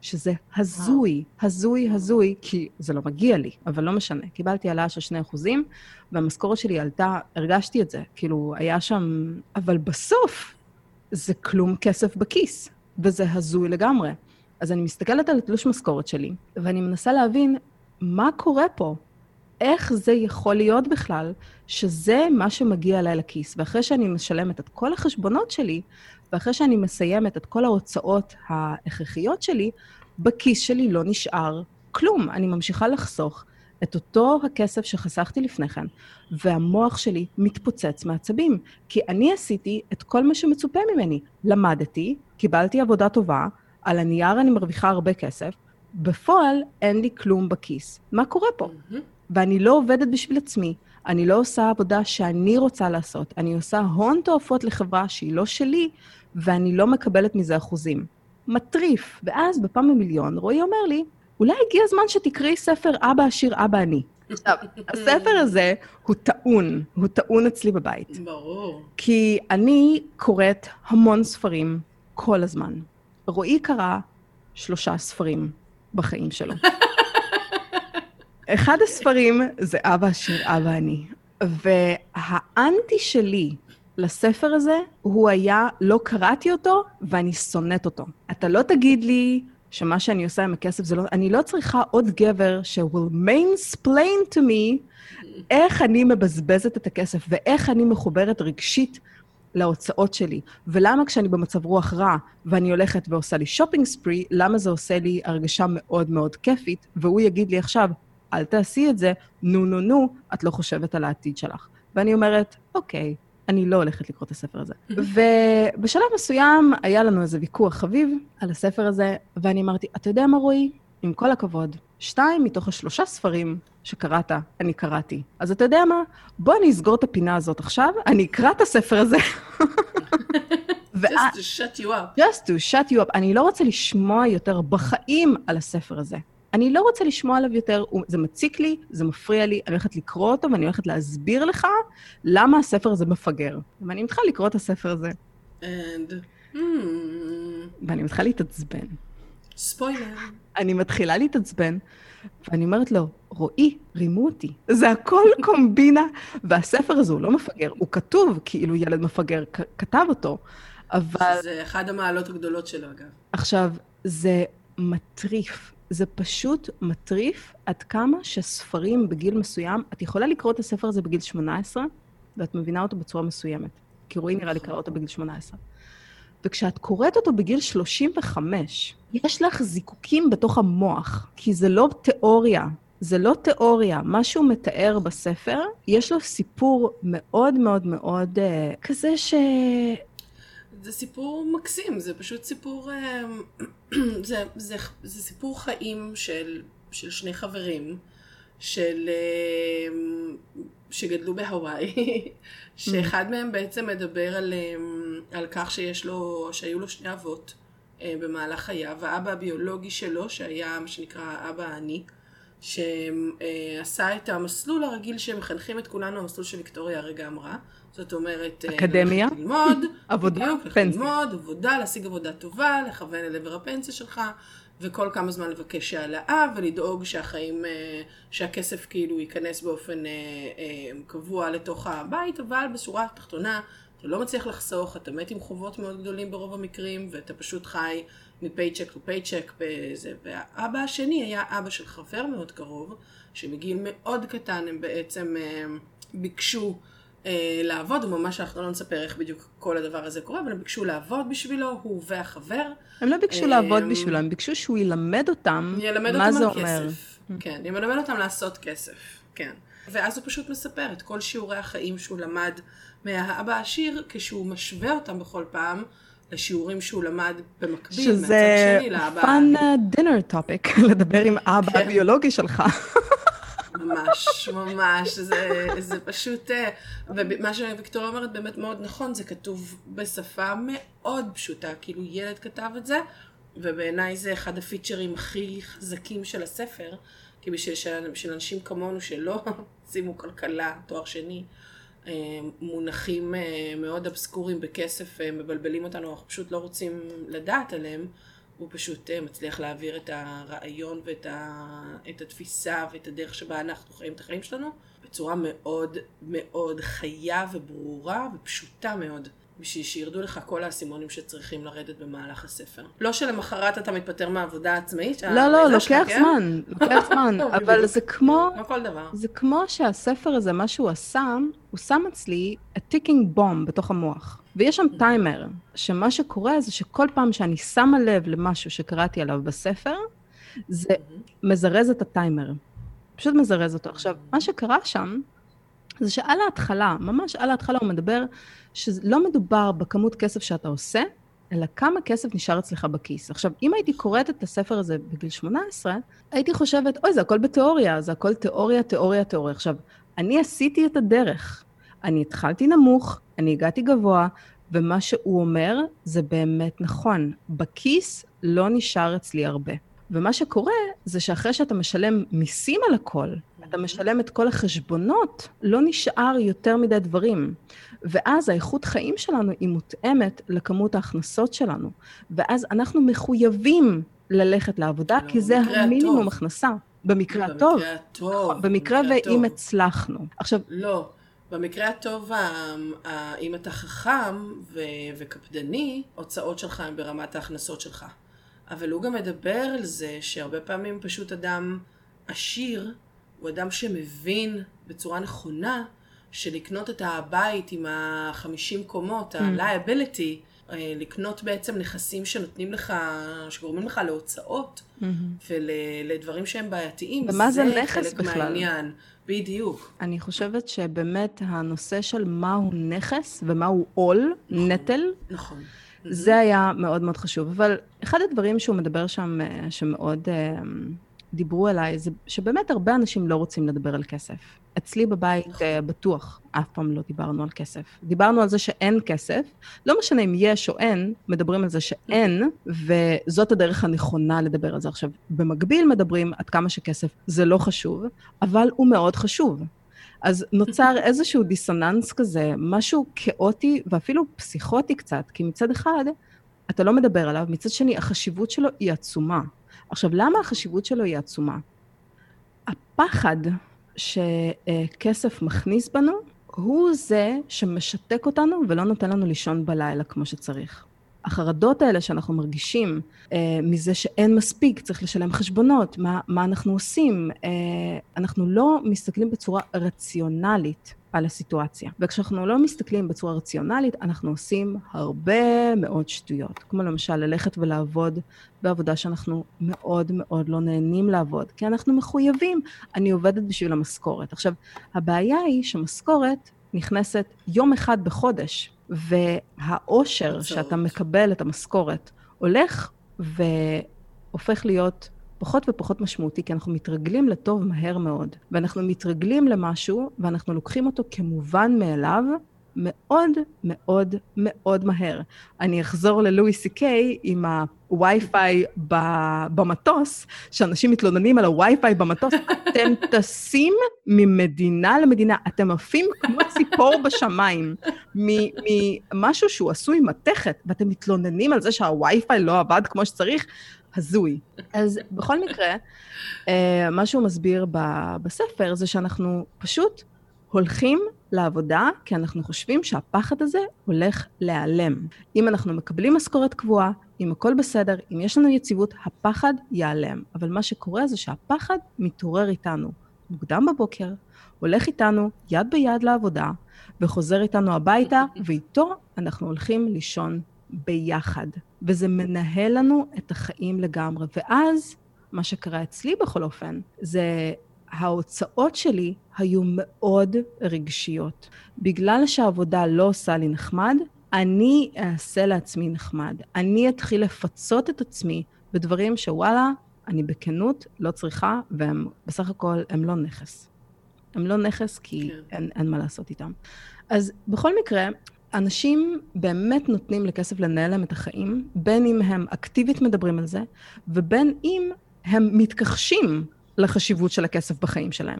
שזה הזוי, הזוי, הזוי, כי זה לא מגיע לי, אבל לא משנה. קיבלתי העלאה של 2 אחוזים, והמשכורת שלי עלתה, הרגשתי את זה, כאילו, היה שם... אבל בסוף, זה כלום כסף בכיס, וזה הזוי לגמרי. אז אני מסתכלת על התלוש משכורת שלי, ואני מנסה להבין מה קורה פה. איך זה יכול להיות בכלל שזה מה שמגיע אליי לכיס? ואחרי שאני משלמת את כל החשבונות שלי, ואחרי שאני מסיימת את כל ההוצאות ההכרחיות שלי, בכיס שלי לא נשאר כלום. אני ממשיכה לחסוך את אותו הכסף שחסכתי לפני כן, והמוח שלי מתפוצץ מעצבים. כי אני עשיתי את כל מה שמצופה ממני. למדתי, קיבלתי עבודה טובה, על הנייר אני מרוויחה הרבה כסף, בפועל אין לי כלום בכיס. מה קורה פה? Mm-hmm. ואני לא עובדת בשביל עצמי, אני לא עושה עבודה שאני רוצה לעשות, אני עושה הון תועפות לחברה שהיא לא שלי, ואני לא מקבלת מזה אחוזים. מטריף. ואז בפעם במיליון רועי אומר לי, אולי הגיע הזמן שתקראי ספר אבא עשיר אבא אני. עכשיו, הספר הזה הוא טעון, הוא טעון אצלי בבית. ברור. כי אני קוראת המון ספרים כל הזמן. רועי קרא שלושה ספרים בחיים שלו. אחד הספרים זה אבא עשיר, אבא אני. והאנטי שלי לספר הזה, הוא היה, לא קראתי אותו ואני שונאת אותו. אתה לא תגיד לי שמה שאני עושה עם הכסף זה לא... אני לא צריכה עוד גבר ש-will mainsplain to me איך אני מבזבזת את הכסף ואיך אני מחוברת רגשית להוצאות שלי. ולמה כשאני במצב רוח רע ואני הולכת ועושה לי שופינג ספרי, למה זה עושה לי הרגשה מאוד מאוד כיפית, והוא יגיד לי עכשיו, אל תעשי את זה, נו נו נו, את לא חושבת על העתיד שלך. ואני אומרת, אוקיי, אני לא הולכת לקרוא את הספר הזה. ובשלב מסוים היה לנו איזה ויכוח חביב על הספר הזה, ואני אמרתי, אתה יודע מה, רועי? עם כל הכבוד, שתיים מתוך השלושה ספרים שקראת, אני קראתי. אז אתה יודע מה? בוא אני אסגור את הפינה הזאת עכשיו, אני אקרא את הספר הזה. just to shut you up. just to shut you up. אני לא רוצה לשמוע יותר בחיים על הספר הזה. אני לא רוצה לשמוע עליו יותר, זה מציק לי, זה מפריע לי, אני הולכת לקרוא אותו ואני הולכת להסביר לך למה הספר הזה מפגר. ואני מתחילה לקרוא את הספר הזה. And... Hmm. ואני מתחילה להתעצבן. ספוילר. אני מתחילה להתעצבן, ואני אומרת לו, רועי, רימו אותי. זה הכל קומבינה, והספר הזה הוא לא מפגר, הוא כתוב כאילו ילד מפגר כתב אותו, אבל... זה אחד המעלות הגדולות שלו, אגב. עכשיו, זה מטריף. זה פשוט מטריף עד כמה שספרים בגיל מסוים, את יכולה לקרוא את הספר הזה בגיל 18, ואת מבינה אותו בצורה מסוימת. כי רועי נראה לי קרא אותו בגיל 18. וכשאת קוראת אותו בגיל 35, יש לך זיקוקים בתוך המוח, כי זה לא תיאוריה. זה לא תיאוריה. מה שהוא מתאר בספר, יש לו סיפור מאוד מאוד מאוד uh, כזה ש... זה סיפור מקסים, זה פשוט סיפור... אה, זה, זה, זה סיפור חיים של, של שני חברים, של... אה, שגדלו בהוואי, שאחד מהם בעצם מדבר על, אה, על כך שיש לו, שהיו לו שני אבות במהלך חייו, האבא הביולוגי שלו, שהיה מה שנקרא האבא העני, שעשה את המסלול הרגיל שמחנכים את כולנו, המסלול שוויקטוריה הרגע אמרה, זאת אומרת, אה, אקדמיה, ללמוד, עבודה, בדיוק, פנסיה. ללמוד, עבודה, להשיג עבודה טובה, לכוון אל עבר הפנסיה שלך, וכל כמה זמן לבקש העלאה, ולדאוג שהחיים, אה, שהכסף כאילו ייכנס באופן אה, קבוע לתוך הבית, אבל בשורה התחתונה, אתה לא מצליח לחסוך, אתה מת עם חובות מאוד גדולים ברוב המקרים, ואתה פשוט חי מפייצ'ק לפייצ'ק בזה. והאבא השני היה אבא של חבר מאוד קרוב, שמגיל מאוד קטן הם בעצם ביקשו אה, לעבוד, וממש אנחנו לא נספר איך בדיוק כל הדבר הזה קורה, אבל הם ביקשו לעבוד בשבילו, הוא והחבר. הם לא ביקשו לעבוד בשבילו, הם ביקשו שהוא ילמד אותם ילמד מה אותם זה אומר. כסף. כן, ילמד אותם לעשות כסף, כן. ואז הוא פשוט מספר את כל שיעורי החיים שהוא למד מהאבא העשיר, כשהוא משווה אותם בכל פעם לשיעורים שהוא למד במקביל, מהצד שזה שני לאבא. fun uh, dinner topic, לדבר עם אבא כן. הביולוגי שלך. ממש, ממש, זה, זה פשוט, אה, ומה שוויקטוריה אומרת באמת מאוד נכון, זה כתוב בשפה מאוד פשוטה, כאילו ילד כתב את זה, ובעיניי זה אחד הפיצ'רים הכי חזקים של הספר, כי בשביל של, של אנשים כמונו שלא שימו כלכלה, תואר שני, אה, מונחים אה, מאוד אבסקוריים בכסף, מבלבלים אותנו, אנחנו פשוט לא רוצים לדעת עליהם, הוא פשוט אה, מצליח להעביר את הרעיון ואת ה, את התפיסה ואת הדרך שבה אנחנו חיים את החיים שלנו בצורה מאוד מאוד חיה וברורה ופשוטה מאוד. בשביל שירדו לך כל האסימונים שצריכים לרדת במהלך הספר. לא שלמחרת אתה מתפטר מהעבודה העצמאית. לא, לא, לוקח כן? זמן, לוקח זמן, אבל זה כמו... כמו כל דבר. זה כמו שהספר הזה, מה שהוא עשה, הוא שם אצלי ticking bomb בתוך המוח. ויש שם טיימר, שמה שקורה זה שכל פעם שאני שמה לב למשהו שקראתי עליו בספר, זה מזרז את הטיימר. פשוט מזרז אותו. עכשיו, מה שקרה שם, זה שעל ההתחלה, ממש על ההתחלה הוא מדבר שלא מדובר בכמות כסף שאתה עושה, אלא כמה כסף נשאר אצלך בכיס. עכשיו, אם הייתי קוראת את הספר הזה בגיל 18, הייתי חושבת, אוי, זה הכל בתיאוריה, זה הכל תיאוריה, תיאוריה, תיאוריה. עכשיו, אני עשיתי את הדרך. אני התחלתי נמוך, אני הגעתי גבוה, ומה שהוא אומר זה באמת נכון. בכיס לא נשאר אצלי הרבה. ומה שקורה זה שאחרי שאתה משלם מיסים על הכל, אתה משלם את כל החשבונות, לא נשאר יותר מדי דברים. ואז האיכות חיים שלנו היא מותאמת לכמות ההכנסות שלנו. ואז אנחנו מחויבים ללכת לעבודה, כי זה המינימום הטוב. הכנסה. במקרה הטוב. במקרה הטוב. במקרה ואם הצלחנו. עכשיו... לא. במקרה הטוב, אם אתה חכם וקפדני, הוצאות שלך הן ברמת ההכנסות שלך. אבל הוא גם מדבר על זה שהרבה פעמים פשוט אדם עשיר הוא אדם שמבין בצורה נכונה שלקנות את הבית עם החמישים קומות, mm. ה-liability, אה, לקנות בעצם נכסים שנותנים לך, שגורמים לך להוצאות mm-hmm. ולדברים שהם בעייתיים, ומה זה, זה נכס חלק בכלל? מהעניין. בדיוק. אני חושבת שבאמת הנושא של מהו נכס ומהו עול, נכון, נטל, נכון. זה היה מאוד מאוד חשוב. אבל אחד הדברים שהוא מדבר שם, אה, שמאוד uh, דיברו אליי, זה שבאמת הרבה אנשים לא רוצים לדבר על כסף. אצלי בבית uh, בטוח, אף פעם לא דיברנו על כסף. דיברנו על זה שאין כסף, לא משנה אם יש או אין, מדברים על זה שאין, וזאת הדרך הנכונה לדבר על זה. עכשיו, במקביל מדברים עד כמה שכסף זה לא חשוב, אבל הוא מאוד חשוב. אז נוצר איזשהו דיסוננס כזה, משהו כאוטי ואפילו פסיכוטי קצת, כי מצד אחד, אתה לא מדבר עליו, מצד שני, החשיבות שלו היא עצומה. עכשיו, למה החשיבות שלו היא עצומה? הפחד שכסף מכניס בנו, הוא זה שמשתק אותנו ולא נותן לנו לישון בלילה כמו שצריך. החרדות האלה שאנחנו מרגישים אה, מזה שאין מספיק, צריך לשלם חשבונות, מה, מה אנחנו עושים, אה, אנחנו לא מסתכלים בצורה רציונלית על הסיטואציה. וכשאנחנו לא מסתכלים בצורה רציונלית, אנחנו עושים הרבה מאוד שטויות. כמו למשל ללכת ולעבוד בעבודה שאנחנו מאוד מאוד לא נהנים לעבוד, כי אנחנו מחויבים, אני עובדת בשביל המשכורת. עכשיו, הבעיה היא שמשכורת נכנסת יום אחד בחודש, והאושר שאתה מקבל את המשכורת הולך והופך להיות פחות ופחות משמעותי, כי אנחנו מתרגלים לטוב מהר מאוד. ואנחנו מתרגלים למשהו, ואנחנו לוקחים אותו כמובן מאליו, מאוד מאוד מאוד מהר. אני אחזור ללואי סי קיי עם הווי-פיי במטוס, שאנשים מתלוננים על הווי-פיי במטוס, אתם טסים ממדינה למדינה, אתם עפים כמו ציפור בשמיים, ממשהו שהוא עשוי מתכת, ואתם מתלוננים על זה שהווי-פיי לא עבד כמו שצריך, הזוי. אז בכל מקרה, אה, מה שהוא מסביר בספר זה שאנחנו פשוט הולכים לעבודה כי אנחנו חושבים שהפחד הזה הולך להיעלם. אם אנחנו מקבלים משכורת קבועה, אם הכל בסדר, אם יש לנו יציבות, הפחד ייעלם. אבל מה שקורה זה שהפחד מתעורר איתנו מוקדם בבוקר, הולך איתנו יד ביד לעבודה, וחוזר איתנו הביתה, ואיתו אנחנו הולכים לישון ביחד. וזה מנהל לנו את החיים לגמרי. ואז, מה שקרה אצלי בכל אופן, זה ההוצאות שלי היו מאוד רגשיות. בגלל שהעבודה לא עושה לי נחמד, אני אעשה לעצמי נחמד. אני אתחיל לפצות את עצמי בדברים שוואלה, אני בכנות לא צריכה, והם בסך הכל, הם לא נכס. הם לא נכס כי כן. אין, אין מה לעשות איתם. אז בכל מקרה, אנשים באמת נותנים לכסף לנהל להם את החיים, בין אם הם אקטיבית מדברים על זה, ובין אם הם מתכחשים לחשיבות של הכסף בחיים שלהם.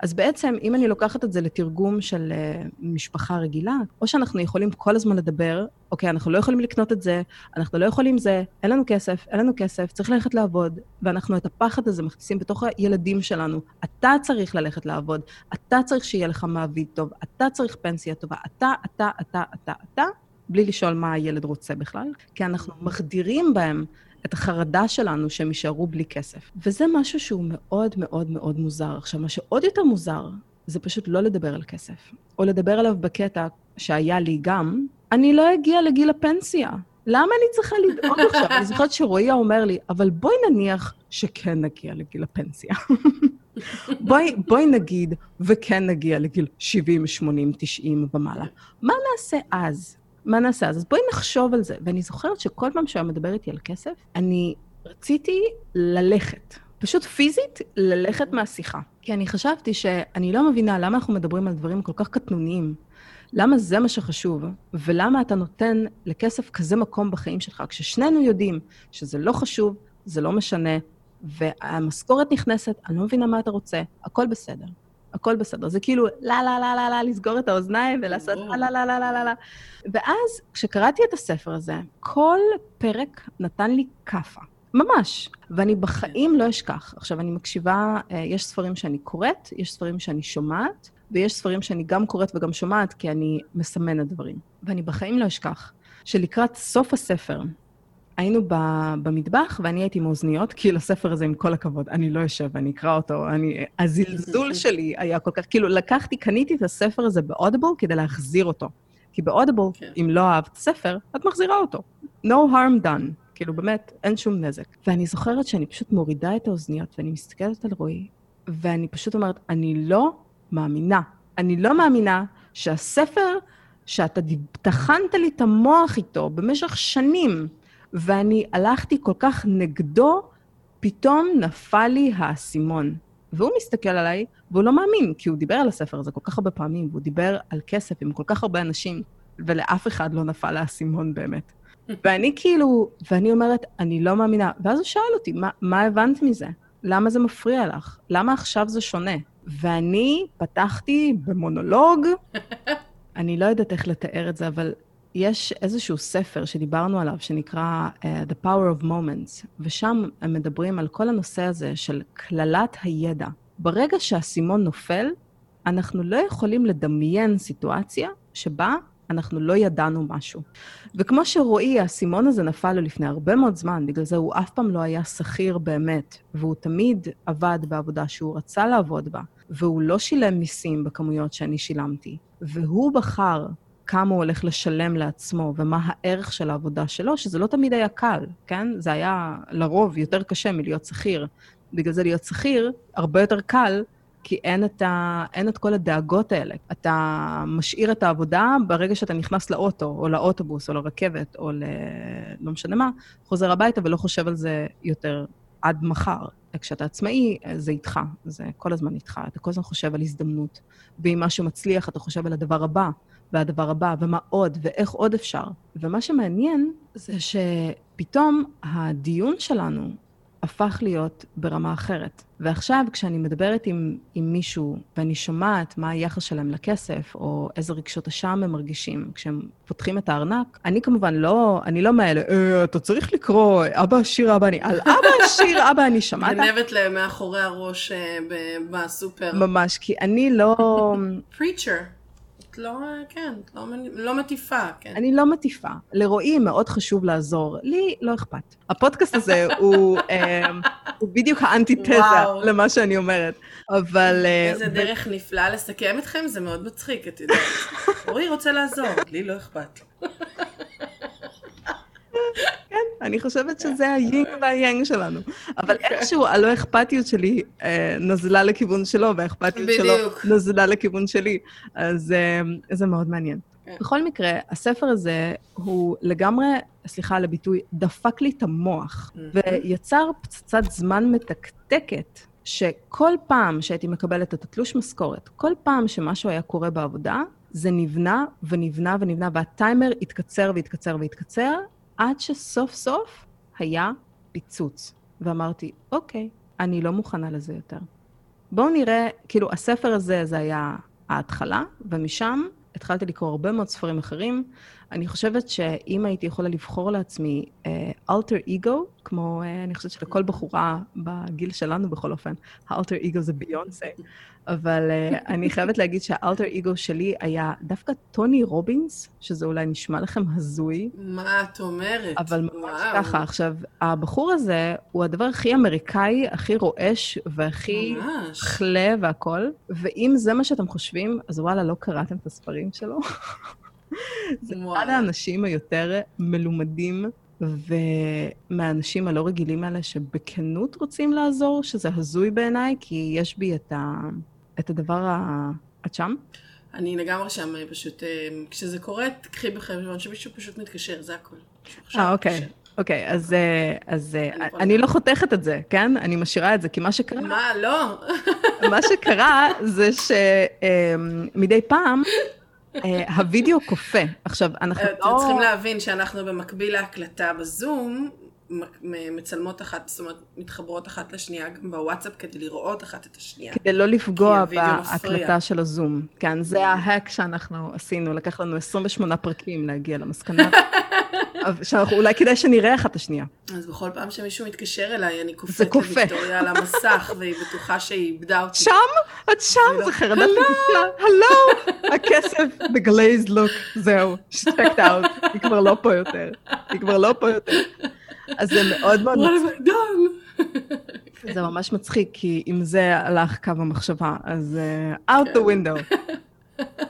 אז בעצם, אם אני לוקחת את זה לתרגום של uh, משפחה רגילה, או שאנחנו יכולים כל הזמן לדבר, אוקיי, אנחנו לא יכולים לקנות את זה, אנחנו לא יכולים זה, אין לנו כסף, אין לנו כסף, צריך ללכת לעבוד, ואנחנו את הפחד הזה מכניסים בתוך הילדים שלנו. אתה צריך ללכת לעבוד, אתה צריך שיהיה לך מעביד טוב, אתה צריך פנסיה טובה, אתה, אתה, אתה, אתה, אתה, בלי לשאול מה הילד רוצה בכלל, כי אנחנו מחדירים בהם את החרדה שלנו שהם יישארו בלי כסף. וזה משהו שהוא מאוד מאוד מאוד מוזר. עכשיו, מה שעוד יותר מוזר, זה פשוט לא לדבר על כסף. או לדבר עליו בקטע שהיה לי גם, אני לא אגיע לגיל הפנסיה. למה אני צריכה לדאוג עכשיו? אני זוכרת שרועי אומר לי, אבל בואי נניח שכן נגיע לגיל הפנסיה. בואי, בואי נגיד, וכן נגיע לגיל 70, 80, 90 ומעלה. מה נעשה אז? מה נעשה אז? בואי נחשוב על זה. ואני זוכרת שכל פעם שהוא מדבר איתי על כסף, אני רציתי ללכת. פשוט פיזית, ללכת מהשיחה. כי אני חשבתי שאני לא מבינה למה אנחנו מדברים על דברים כל כך קטנוניים. למה זה מה שחשוב, ולמה אתה נותן לכסף כזה מקום בחיים שלך, כששנינו יודעים שזה לא חשוב, זה לא משנה, והמשכורת נכנסת, אני לא מבינה מה אתה רוצה, הכל בסדר. הכל בסדר. זה כאילו, לה, לה, לה, לה, לה, לסגור את האוזניים ולעשות לה, לה, לה, לה, לה, לה, לה. ואז, כשקראתי את הספר הזה, כל פרק נתן לי כאפה. ממש. ואני בחיים לא אשכח. עכשיו, אני מקשיבה, אה, יש ספרים שאני קוראת, יש ספרים שאני שומעת, ויש ספרים שאני גם קוראת וגם שומעת, כי אני מסמנת דברים. ואני בחיים לא אשכח שלקראת סוף הספר, היינו במטבח, ואני הייתי עם אוזניות, כי לספר הזה, עם כל הכבוד, אני לא אשב ואני אקרא אותו. אני, הזלזול שלי היה כל כך, כאילו, לקחתי, קניתי את הספר הזה באודיבל כדי להחזיר אותו. כי באודיבל, כן. אם לא אהבת ספר, את מחזירה אותו. No harm done. כאילו, באמת, אין שום נזק. ואני זוכרת שאני פשוט מורידה את האוזניות, ואני מסתכלת על רועי, ואני פשוט אומרת, אני לא מאמינה. אני לא מאמינה שהספר שאתה טחנת לי את המוח איתו במשך שנים, ואני הלכתי כל כך נגדו, פתאום נפל לי האסימון. והוא מסתכל עליי, והוא לא מאמין, כי הוא דיבר על הספר הזה כל כך הרבה פעמים, והוא דיבר על כסף עם כל כך הרבה אנשים, ולאף אחד לא נפל האסימון באמת. ואני כאילו, ואני אומרת, אני לא מאמינה. ואז הוא שאל אותי, מה, מה הבנת מזה? למה זה מפריע לך? למה עכשיו זה שונה? ואני פתחתי במונולוג, אני לא יודעת איך לתאר את זה, אבל יש איזשהו ספר שדיברנו עליו, שנקרא uh, The Power of Moments, ושם הם מדברים על כל הנושא הזה של קללת הידע. ברגע שהאסימון נופל, אנחנו לא יכולים לדמיין סיטואציה שבה אנחנו לא ידענו משהו. וכמו שרועי, האסימון הזה נפל לו לפני הרבה מאוד זמן, בגלל זה הוא אף פעם לא היה שכיר באמת, והוא תמיד עבד בעבודה שהוא רצה לעבוד בה, והוא לא שילם מיסים בכמויות שאני שילמתי, והוא בחר כמה הוא הולך לשלם לעצמו ומה הערך של העבודה שלו, שזה לא תמיד היה קל, כן? זה היה לרוב יותר קשה מלהיות שכיר. בגלל זה להיות שכיר הרבה יותר קל, כי אין את, ה... אין את כל הדאגות האלה. אתה משאיר את העבודה ברגע שאתה נכנס לאוטו, או לאוטובוס, או לרכבת, או ל... לא משנה מה, חוזר הביתה ולא חושב על זה יותר עד מחר. כשאתה עצמאי, זה איתך, זה כל הזמן איתך. אתה כל הזמן חושב על הזדמנות. ואם משהו מצליח, אתה חושב על הדבר הבא. והדבר הבא, ומה עוד, ואיך עוד אפשר. ומה שמעניין זה שפתאום הדיון שלנו הפך להיות ברמה אחרת. ועכשיו, כשאני מדברת עם, עם מישהו ואני שומעת מה היחס שלהם לכסף, או איזה רגשות אשם הם מרגישים כשהם פותחים את הארנק, אני כמובן לא, אני לא מאלה, אה, אתה צריך לקרוא, אבא עשיר, אבא אני, על אבא עשיר, אבא אני שמעת? גנבת להם מאחורי הראש אה, בסופר. ממש, כי אני לא... פריצ'ר. לא, כן, לא, לא מטיפה, כן. אני לא מטיפה. לרועי מאוד חשוב לעזור, לי לא אכפת. הפודקאסט הזה הוא, אה, הוא בדיוק האנטיתזה למה שאני אומרת, אבל... אה, איזה דרך נפלאה לסכם אתכם, זה מאוד מצחיק, את יודעת. רועי רוצה לעזור, לי לא אכפת. כן, אני חושבת שזה היינג והיאנג שלנו. אבל אוקיי. איכשהו הלא אכפתיות שלי אה, נזלה לכיוון שלו, והאכפתיות שלו נזלה לכיוון שלי. אז אה, זה מאוד מעניין. כן. בכל מקרה, הספר הזה הוא לגמרי, סליחה על הביטוי, דפק לי את המוח, ויצר פצצת זמן מתקתקת, שכל פעם שהייתי מקבלת את התלוש משכורת, כל פעם שמשהו היה קורה בעבודה, זה נבנה ונבנה ונבנה, והטיימר התקצר והתקצר והתקצר, עד שסוף סוף היה פיצוץ. ואמרתי, אוקיי, אני לא מוכנה לזה יותר. בואו נראה, כאילו, הספר הזה, זה היה ההתחלה, ומשם התחלתי לקרוא הרבה מאוד ספרים אחרים. אני חושבת שאם הייתי יכולה לבחור לעצמי אלטר uh, אגו, כמו, uh, אני חושבת שלכל בחורה בגיל שלנו בכל אופן, האלטר אגו זה ביונסה, אבל uh, אני חייבת להגיד שהאלטר אגו שלי היה דווקא טוני רובינס, שזה אולי נשמע לכם הזוי. מה את אומרת? אבל ממש וואו. ככה. עכשיו, הבחור הזה הוא הדבר הכי אמריקאי, הכי רועש והכי חלה והכול, ואם זה מה שאתם חושבים, אז וואלה, לא קראתם את הספרים שלו. זה אחד האנשים היותר מלומדים ומהאנשים הלא רגילים האלה שבכנות רוצים לעזור, שזה הזוי בעיניי, כי יש בי את, ה... את הדבר ה... את שם? אני לגמרי שם, פשוט, אה, כשזה קורה, תקחי בחשבון שמישהו פשוט מתקשר, זה הכול. אה, אוקיי. אוקיי, אז, אה, אז אני, אה, אני לא חותכת את זה, כן? אני משאירה את זה, כי מה שקרה... מה, לא? מה שקרה זה שמדי פעם הווידאו קופא. עכשיו, אנחנו לא... אתם צריכים להבין שאנחנו במקביל להקלטה בזום, מצלמות אחת, זאת אומרת, מתחברות אחת לשנייה גם בוואטסאפ כדי לראות אחת את השנייה. כדי לא לפגוע בהקלטה של הזום. כן, זה ההק שאנחנו עשינו, לקח לנו 28 פרקים להגיע למסקנה. שאנחנו, אולי כדאי שנראה אחת את השנייה. אז בכל פעם שמישהו מתקשר אליי, אני קופאת לוויקטוריה על המסך, והיא בטוחה שהיא איבדה אותי. שם? את שם? זה חרדת נגישה. הלו! הכסף בגלייז לוק, זהו, שטקט אאוט. היא כבר לא פה יותר. היא כבר לא פה יותר. אז זה מאוד מאוד מצחיק. זה ממש מצחיק, כי אם זה הלך קו המחשבה, אז uh, out the כן. window.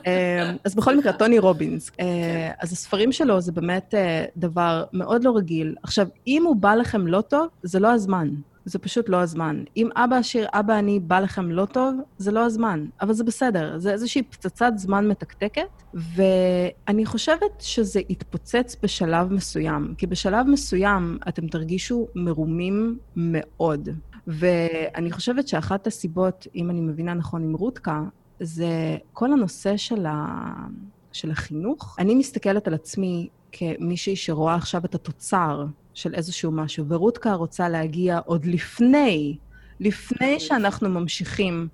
אה, אז בכל מקרה, טוני רובינס. אה, כן. אז הספרים שלו זה באמת דבר מאוד לא רגיל. עכשיו, אם הוא בא לכם לא טוב, זה לא הזמן. זה פשוט לא הזמן. אם אבא עשיר, אבא אני, בא לכם לא טוב, זה לא הזמן. אבל זה בסדר, זה איזושהי פצצת זמן מתקתקת, ואני חושבת שזה יתפוצץ בשלב מסוים, כי בשלב מסוים אתם תרגישו מרומים מאוד. ואני חושבת שאחת הסיבות, אם אני מבינה נכון עם רותקה, זה כל הנושא של, ה... של החינוך. אני מסתכלת על עצמי כמישהי שרואה עכשיו את התוצר של איזשהו משהו, ורותקה רוצה להגיע עוד לפני, לפני שאנחנו ממשיכים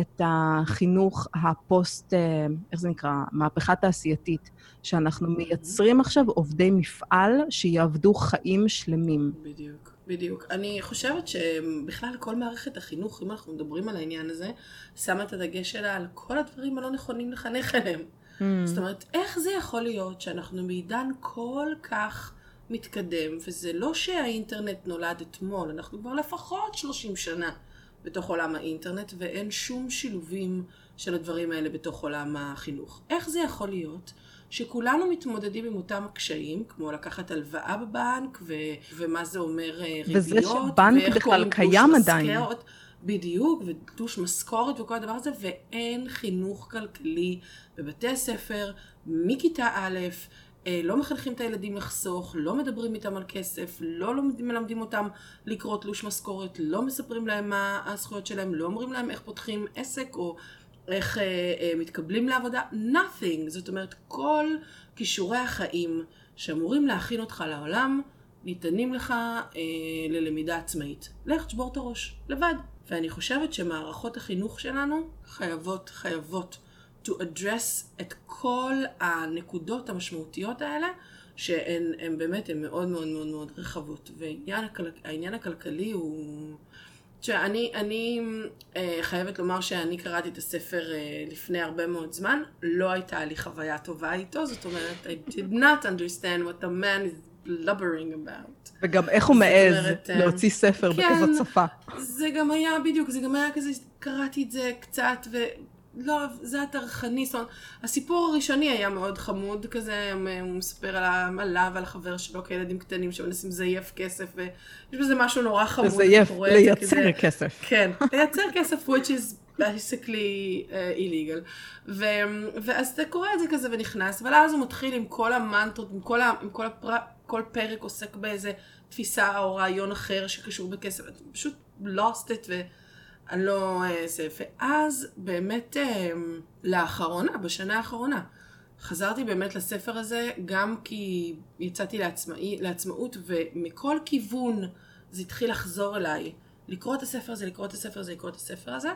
את החינוך הפוסט, אה, איך זה נקרא? מהפכה תעשייתית, שאנחנו מייצרים עכשיו עובדי מפעל שיעבדו חיים שלמים. בדיוק. בדיוק. אני חושבת שבכלל כל מערכת החינוך, אם אנחנו מדברים על העניין הזה, שמה את הדגש שלה על כל הדברים הלא נכונים לחנך אליהם. Mm. זאת אומרת, איך זה יכול להיות שאנחנו בעידן כל כך מתקדם, וזה לא שהאינטרנט נולד אתמול, אנחנו כבר לפחות 30 שנה בתוך עולם האינטרנט, ואין שום שילובים של הדברים האלה בתוך עולם החינוך. איך זה יכול להיות? שכולנו מתמודדים עם אותם הקשיים, כמו לקחת הלוואה בבנק, ו- ומה זה אומר אה, ריביות, וזה שבנק בכלל קיים עדיין. מסקרות, בדיוק, ותלוש משכורת וכל הדבר הזה, ואין חינוך כלכלי בבתי הספר מכיתה א', לא מחנכים את הילדים לחסוך, לא מדברים איתם על כסף, לא מלמדים אותם לקרוא תלוש משכורת, לא מספרים להם מה הזכויות שלהם, לא אומרים להם איך פותחים עסק או איך אה, אה, מתקבלים לעבודה, nothing. זאת אומרת, כל כישורי החיים שאמורים להכין אותך לעולם, ניתנים לך אה, ללמידה עצמאית. לך תשבור את הראש, לבד. ואני חושבת שמערכות החינוך שלנו חייבות, חייבות to address את כל הנקודות המשמעותיות האלה, שהן באמת, הן מאוד מאוד מאוד מאוד רחבות. והעניין הכלכלי הוא... תשמע, אני, אני אה, חייבת לומר שאני קראתי את הספר אה, לפני הרבה מאוד זמן, לא הייתה לי חוויה טובה איתו, זאת אומרת, I did not understand what the man is blubbering about. וגם איך הוא מעז אומרת, אה, להוציא ספר כן, בכזאת שפה. זה גם היה, בדיוק, זה גם היה כזה, קראתי את זה קצת, ו... לא, זה הטרחני, זאת אומרת, הסיפור הראשוני היה מאוד חמוד כזה, הוא מספר על עליו ועל החבר שלו כילדים קטנים שמנסים לזייף כסף, ויש בזה משהו נורא חמוד. לזייף, לייצר כזה, כסף. כן, לייצר כסף, which is basically uh, illegal. ו, ואז אתה קורא את זה כזה ונכנס, אבל אז הוא מתחיל עם כל המנטרות, עם כל, ה, עם כל, הפר, כל פרק עוסק באיזה תפיסה או רעיון אחר שקשור בכסף, אתה פשוט lost it. ו... אני לא... זה, אה, ואז באמת אה, לאחרונה, בשנה האחרונה, חזרתי באמת לספר הזה, גם כי יצאתי לעצמאי, לעצמאות, ומכל כיוון זה התחיל לחזור אליי. לקרוא את הספר הזה, לקרוא את הספר הזה, לקרוא את הספר הזה,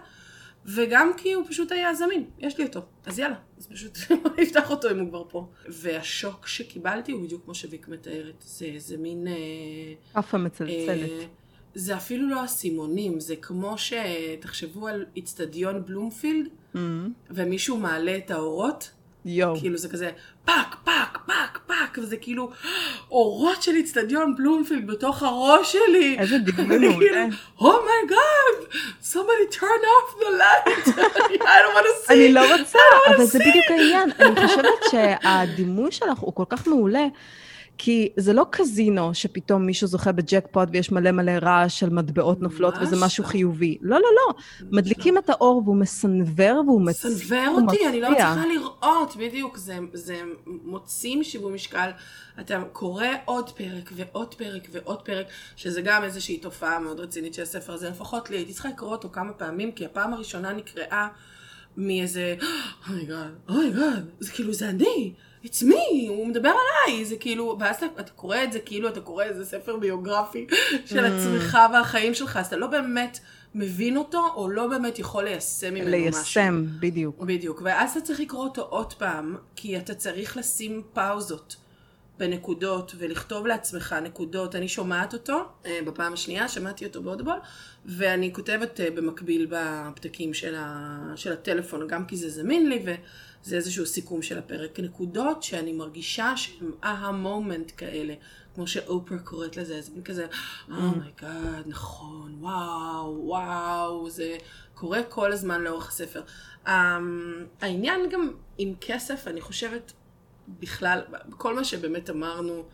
וגם כי הוא פשוט היה זמין, יש לי אותו, אז יאללה, אז פשוט נפתח אותו אם הוא כבר פה. והשוק שקיבלתי הוא בדיוק כמו שוויק מתארת, זה, זה מין... כאפה מצלצלת. אה, זה אפילו לא אסימונים, זה כמו שתחשבו על איצטדיון בלומפילד, mm-hmm. ומישהו מעלה את האורות, יואו. כאילו זה כזה פאק, פאק, פאק, פאק, וזה כאילו אורות של איצטדיון בלומפילד בתוך הראש שלי. איזה דימוי מעולה. oh my God, somebody turn off the light, I don't want to see. אני לא רוצה, אבל זה בדיוק העניין. אני חושבת שהדימוי שלך הוא כל כך מעולה. כי זה לא קזינו שפתאום מישהו זוכה בג'קפוט ויש מלא מלא רעש של מטבעות נופלות וזה משהו לא. חיובי. לא, לא, לא. מדליקים את האור והוא מסנוור והוא מצליח. מסנוור אותי, אני לא מצליחה לראות, בדיוק. זה, זה מוציא משיווי משקל. אתה קורא עוד פרק ועוד פרק ועוד פרק, שזה גם איזושהי תופעה מאוד רצינית של הספר הזה. לפחות לי, הייתי צריכה לקרוא אותו כמה פעמים, כי הפעם הראשונה נקראה מאיזה, אוי oh אוי גאד, זה כאילו, זה אני. It's me, הוא מדבר עליי, זה כאילו, ואז אתה, אתה קורא את זה כאילו אתה קורא איזה ספר ביוגרפי של mm. עצמך והחיים שלך, אז אתה לא באמת מבין אותו, או לא באמת יכול ליישם ממנו ליישם, משהו. ליישם, בדיוק. בדיוק, ואז אתה צריך לקרוא אותו עוד פעם, כי אתה צריך לשים פאוזות. בנקודות ולכתוב לעצמך נקודות. אני שומעת אותו אה, בפעם השנייה, שמעתי אותו באודבול, ואני כותבת אה, במקביל בפתקים של, ה, של הטלפון, גם כי זה זמין לי, וזה איזשהו סיכום של הפרק. נקודות שאני מרגישה שהן aha moment כאלה, כמו שאופרה קוראת לזה, זה מין כזה, oh my God, oh נכון, וואו, וואו, זה קורה כל הזמן לאורך הספר. Um, העניין גם עם כסף, אני חושבת, בכלל, כל מה שבאמת אמרנו,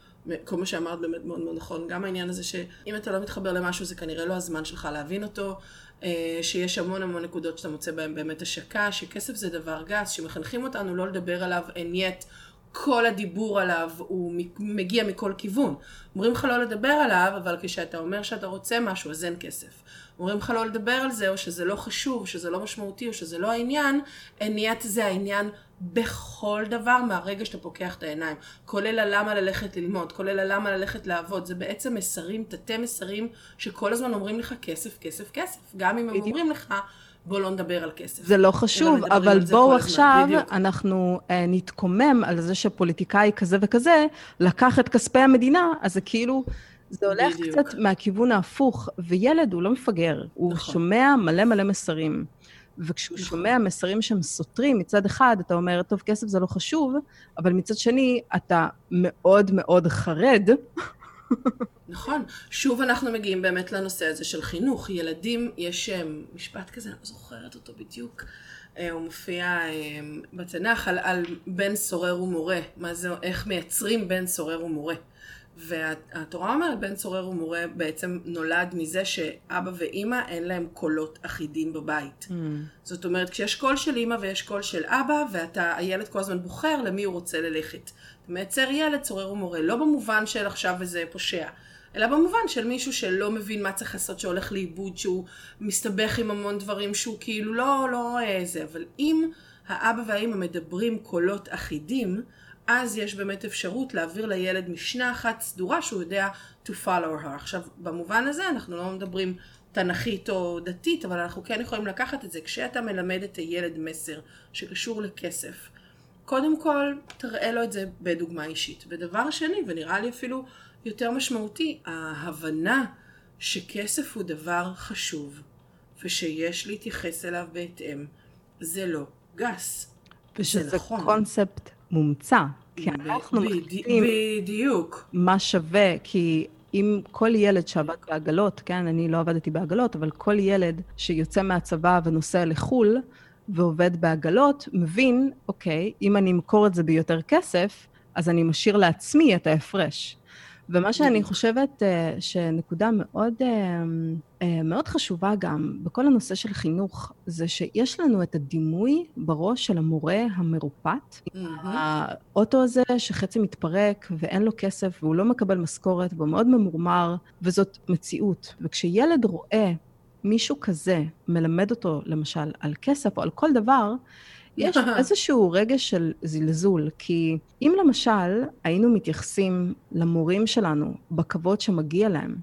כל מה שאמרת באמת מאוד מאוד נכון, גם העניין הזה שאם אתה לא מתחבר למשהו זה כנראה לא הזמן שלך להבין אותו, אה, שיש המון המון נקודות שאתה מוצא בהן באמת השקה, שכסף זה דבר גס, שמחנכים אותנו לא לדבר עליו אין יט, כל הדיבור עליו הוא מגיע מכל כיוון. אומרים לך לא לדבר עליו, אבל כשאתה אומר שאתה רוצה משהו אז אין כסף. אומרים לך לא לדבר על זה, או שזה לא חשוב, שזה לא משמעותי, או שזה לא העניין, עניית זה העניין בכל דבר מהרגע שאתה פוקח את העיניים. כולל הלמה ללכת ללמוד, כולל הלמה ללכת לעבוד. זה בעצם מסרים, תתי מסרים, שכל הזמן אומרים לך כסף, כסף, כסף. גם אם הם אומרים לך... בוא לא נדבר על כסף. זה לא חשוב, אבל בואו עכשיו אנחנו uh, נתקומם על זה שפוליטיקאי כזה וכזה לקח את כספי המדינה, אז זה כאילו, זה הולך בדיוק. קצת מהכיוון ההפוך, וילד הוא לא מפגר, הוא נכון. שומע מלא מלא מסרים. וכשהוא נכון. שומע מסרים שהם סותרים, מצד אחד אתה אומר, טוב, כסף זה לא חשוב, אבל מצד שני, אתה מאוד מאוד חרד. נכון. שוב אנחנו מגיעים באמת לנושא הזה של חינוך. ילדים, יש אה, משפט כזה, אני לא זוכרת אותו בדיוק. אה, הוא מופיע אה, בתנ"ך על, על בן סורר ומורה. מה זה, איך מייצרים בן סורר ומורה. והתורה אומרת, בן סורר ומורה בעצם נולד מזה שאבא ואימא אין להם קולות אחידים בבית. Mm. זאת אומרת, כשיש קול של אימא ויש קול של אבא, ואתה, הילד כל הזמן בוחר למי הוא רוצה ללכת. אתה מייצר ילד צורר ומורה, לא במובן של עכשיו איזה פושע, אלא במובן של מישהו שלא מבין מה צריך לעשות, שהולך לאיבוד, שהוא מסתבך עם המון דברים, שהוא כאילו לא, לא איזה, אבל אם האבא והאימא מדברים קולות אחידים, אז יש באמת אפשרות להעביר לילד משנה אחת סדורה שהוא יודע to follow her. עכשיו, במובן הזה אנחנו לא מדברים תנכית או דתית, אבל אנחנו כן יכולים לקחת את זה. כשאתה מלמד את הילד מסר שקשור לכסף, קודם כל תראה לו את זה בדוגמה אישית. ודבר שני, ונראה לי אפילו יותר משמעותי, ההבנה שכסף הוא דבר חשוב, ושיש להתייחס אליו בהתאם, זה לא גס. ושזה נכון. קונספט מומצא, כי אנחנו מחליטים בדיוק. מה שווה, כי אם כל ילד שעבד בעגלות, כן, אני לא עבדתי בעגלות, אבל כל ילד שיוצא מהצבא ונוסע לחו"ל ועובד בעגלות, מבין, אוקיי, אם אני אמכור את זה ביותר כסף, אז אני משאיר לעצמי את ההפרש. ומה שאני חושבת uh, שנקודה מאוד, uh, uh, מאוד חשובה גם בכל הנושא של חינוך, זה שיש לנו את הדימוי בראש של המורה המרופט. האוטו הזה שחצי מתפרק ואין לו כסף והוא לא מקבל משכורת והוא מאוד ממורמר, וזאת מציאות. וכשילד רואה מישהו כזה מלמד אותו, למשל, על כסף או על כל דבר, יש איזשהו רגע של זלזול, כי אם למשל היינו מתייחסים למורים שלנו בכבוד שמגיע להם,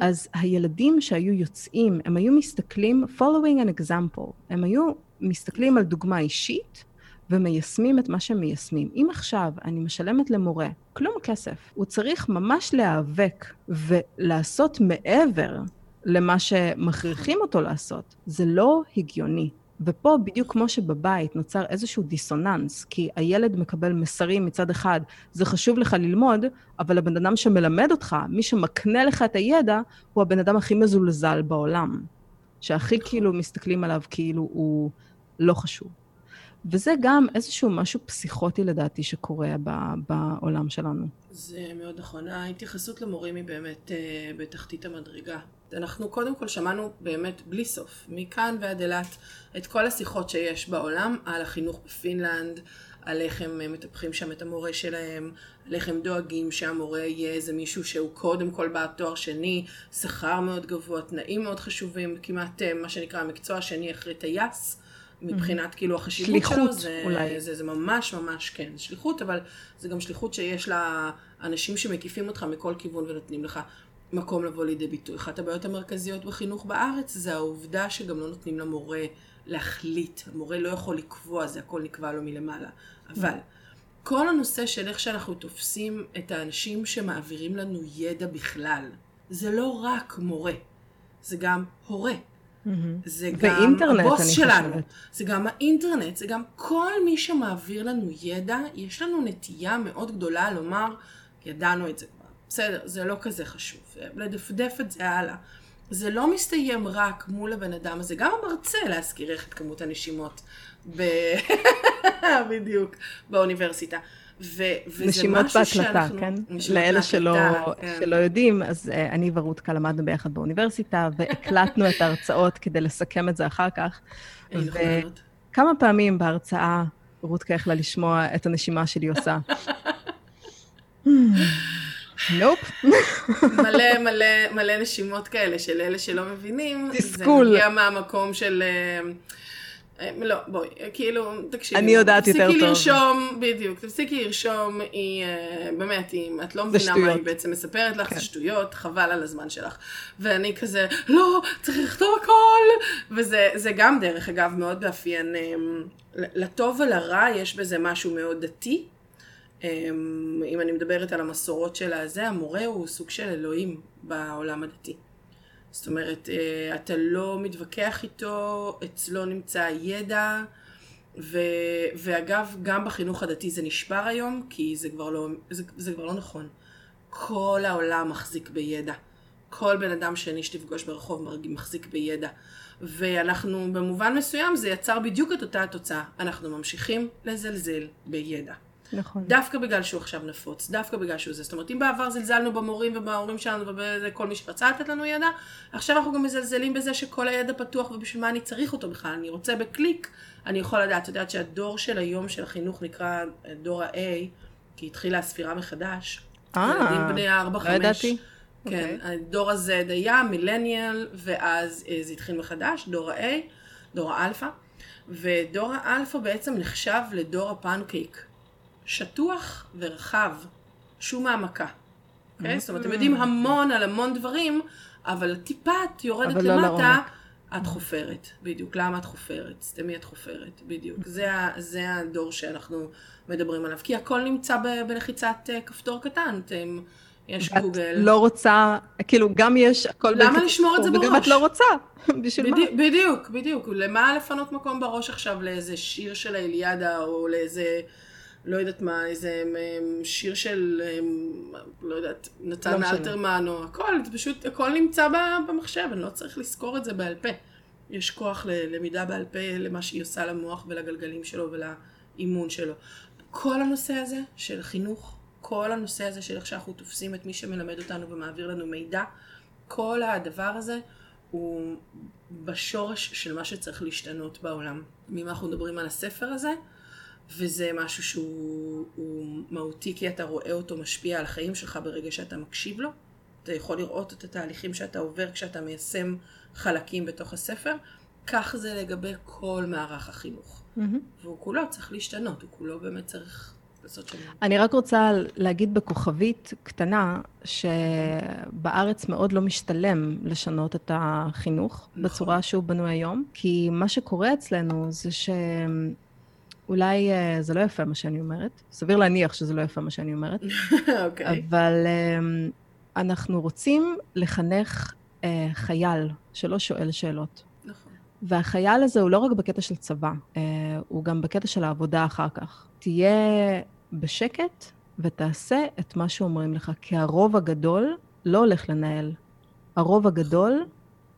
אז הילדים שהיו יוצאים, הם היו מסתכלים, following an example, הם היו מסתכלים על דוגמה אישית, ומיישמים את מה שהם מיישמים. אם עכשיו אני משלמת למורה כלום כסף, הוא צריך ממש להיאבק ולעשות מעבר למה שמכריחים אותו לעשות. זה לא הגיוני. ופה, בדיוק כמו שבבית נוצר איזשהו דיסוננס, כי הילד מקבל מסרים מצד אחד, זה חשוב לך ללמוד, אבל הבן אדם שמלמד אותך, מי שמקנה לך את הידע, הוא הבן אדם הכי מזולזל בעולם. שהכי כאילו מסתכלים עליו כאילו הוא לא חשוב. וזה גם איזשהו משהו פסיכוטי לדעתי שקורה בעולם שלנו. זה מאוד נכון. ההתייחסות למורים היא באמת אה, בתחתית המדרגה. אנחנו קודם כל שמענו באמת בלי סוף, מכאן ועד אילת, את כל השיחות שיש בעולם על החינוך בפינלנד, על איך הם אה, מטפחים שם את המורה שלהם, על איך הם דואגים שהמורה יהיה איזה מישהו שהוא קודם כל בעד תואר שני, שכר מאוד גבוה, תנאים מאוד חשובים, כמעט אה, מה שנקרא המקצוע השני אחרי טייס. מבחינת. כאילו החשיבות שליחות, שלו, זה, אולי. זה, זה ממש ממש כן, שליחות, אבל זה גם שליחות שיש לה אנשים שמקיפים אותך מכל כיוון ונותנים לך מקום לבוא לידי ביטוי. אחת הבעיות המרכזיות בחינוך בארץ זה העובדה שגם לא נותנים למורה להחליט. המורה לא יכול לקבוע, זה הכל נקבע לו מלמעלה. אבל כל הנושא של איך שאנחנו תופסים את האנשים שמעבירים לנו ידע בכלל, זה לא רק מורה, זה גם הורה. זה גם הבוס שלנו, חושבת. זה גם האינטרנט, זה גם כל מי שמעביר לנו ידע, יש לנו נטייה מאוד גדולה לומר, ידענו את זה כבר. בסדר, זה לא כזה חשוב. לדפדף את זה הלאה. זה לא מסתיים רק מול הבן אדם הזה, גם המרצה להזכירך את כמות הנשימות ב... בדיוק, באוניברסיטה. ו- נשימות בהקלטה, שאנחנו... כן? לאלה שלא, כן. שלא יודעים, אז uh, אני ורותקה למדנו ביחד באוניברסיטה, והקלטנו את ההרצאות כדי לסכם את זה אחר כך. וכמה פעמים בהרצאה רותקה יכלה לשמוע את הנשימה שלי עושה. נופ. מלא מלא מלא נשימות כאלה של אלה שלא מבינים. תסכול. זה מגיע מהמקום של... Uh, לא, בואי, כאילו, תקשיבי. אני יודעת יותר טוב. תפסיקי לרשום, בדיוק, תפסיקי לרשום, היא, אה, באמת, אם את לא מבינה מה היא בעצם מספרת לך, זה כן. שטויות, חבל על הזמן שלך. ואני כזה, לא, צריך לכתוב הכל! וזה גם, דרך אגב, מאוד מאפיין, אה, לטוב ולרע יש בזה משהו מאוד דתי. אם אני מדברת על המסורות של הזה, המורה הוא סוג של אלוהים בעולם הדתי. זאת אומרת, אה, אתה לא מתווכח איתו, אצלו נמצא הידע, ו, ואגב, גם בחינוך הדתי זה נשבר היום, כי זה כבר לא, זה, זה כבר לא נכון. כל העולם מחזיק בידע. כל בן אדם שני שתפגוש ברחוב מחזיק בידע. ואנחנו, במובן מסוים, זה יצר בדיוק את אותה התוצאה. אנחנו ממשיכים לזלזל בידע. נכון. דווקא בגלל שהוא עכשיו נפוץ, דווקא בגלל שהוא זה. זאת אומרת, אם בעבר זלזלנו במורים ובהורים שלנו ובכל מי שרצה לתת לנו ידע, עכשיו אנחנו גם מזלזלים בזה שכל הידע פתוח ובשביל מה אני צריך אותו בכלל. אני רוצה בקליק, אני יכול לדעת. את יודעת שהדור של היום של החינוך נקרא דור ה-A, כי התחילה הספירה מחדש. אה, ילדים בני 4-5. לא ידעתי. כן, okay. הדור הזה היה מילניאל, ואז אה, זה התחיל מחדש, דור ה-A, דור האלפא. ודור האלפא בעצם נחשב לדור הפנקייק. שטוח ורחב, שום העמקה. Okay? זאת אומרת, אתם יודעים המון על המון דברים, אבל טיפה את יורדת לא למטה, את חופרת, בדיוק. למה את חופרת? סתמי את חופרת, בדיוק. זה, זה הדור שאנחנו מדברים עליו. כי הכל נמצא בלחיצת אה, כפתור קטן. אתם... יש גוגל. את לא רוצה, כאילו, גם יש הכל... למה לשמור את זה בראש? וגם את לא רוצה, בשביל בדי, מה? בדיוק, בדיוק. למה לפנות מקום בראש עכשיו לאיזה שיר של האליאדה, או לאיזה... לא יודעת מה, איזה שיר של, לא יודעת, נתן לא אלתרמן או הכל, זה פשוט, הכל נמצא במחשב, אני לא צריך לזכור את זה בעל פה. יש כוח ללמידה בעל פה למה שהיא עושה למוח ולגלגלים שלו ולאימון שלו. כל הנושא הזה של חינוך, כל הנושא הזה של איך שאנחנו תופסים את מי שמלמד אותנו ומעביר לנו מידע, כל הדבר הזה הוא בשורש של מה שצריך להשתנות בעולם. אם אנחנו מדברים על הספר הזה, וזה משהו שהוא מהותי כי אתה רואה אותו משפיע על החיים שלך ברגע שאתה מקשיב לו. אתה יכול לראות את התהליכים שאתה עובר כשאתה מיישם חלקים בתוך הספר. כך זה לגבי כל מערך החינוך. והוא כולו צריך להשתנות, הוא כולו באמת צריך לעשות שינוי. אני רק רוצה להגיד בכוכבית קטנה, שבארץ מאוד לא משתלם לשנות את החינוך נכון. בצורה שהוא בנוי היום, כי מה שקורה אצלנו זה ש... אולי uh, זה לא יפה מה שאני אומרת, סביר להניח שזה לא יפה מה שאני אומרת, אוקיי. okay. אבל um, אנחנו רוצים לחנך uh, חייל שלא שואל שאלות. נכון. והחייל הזה הוא לא רק בקטע של צבא, uh, הוא גם בקטע של העבודה אחר כך. תהיה בשקט ותעשה את מה שאומרים לך, כי הרוב הגדול לא הולך לנהל. הרוב הגדול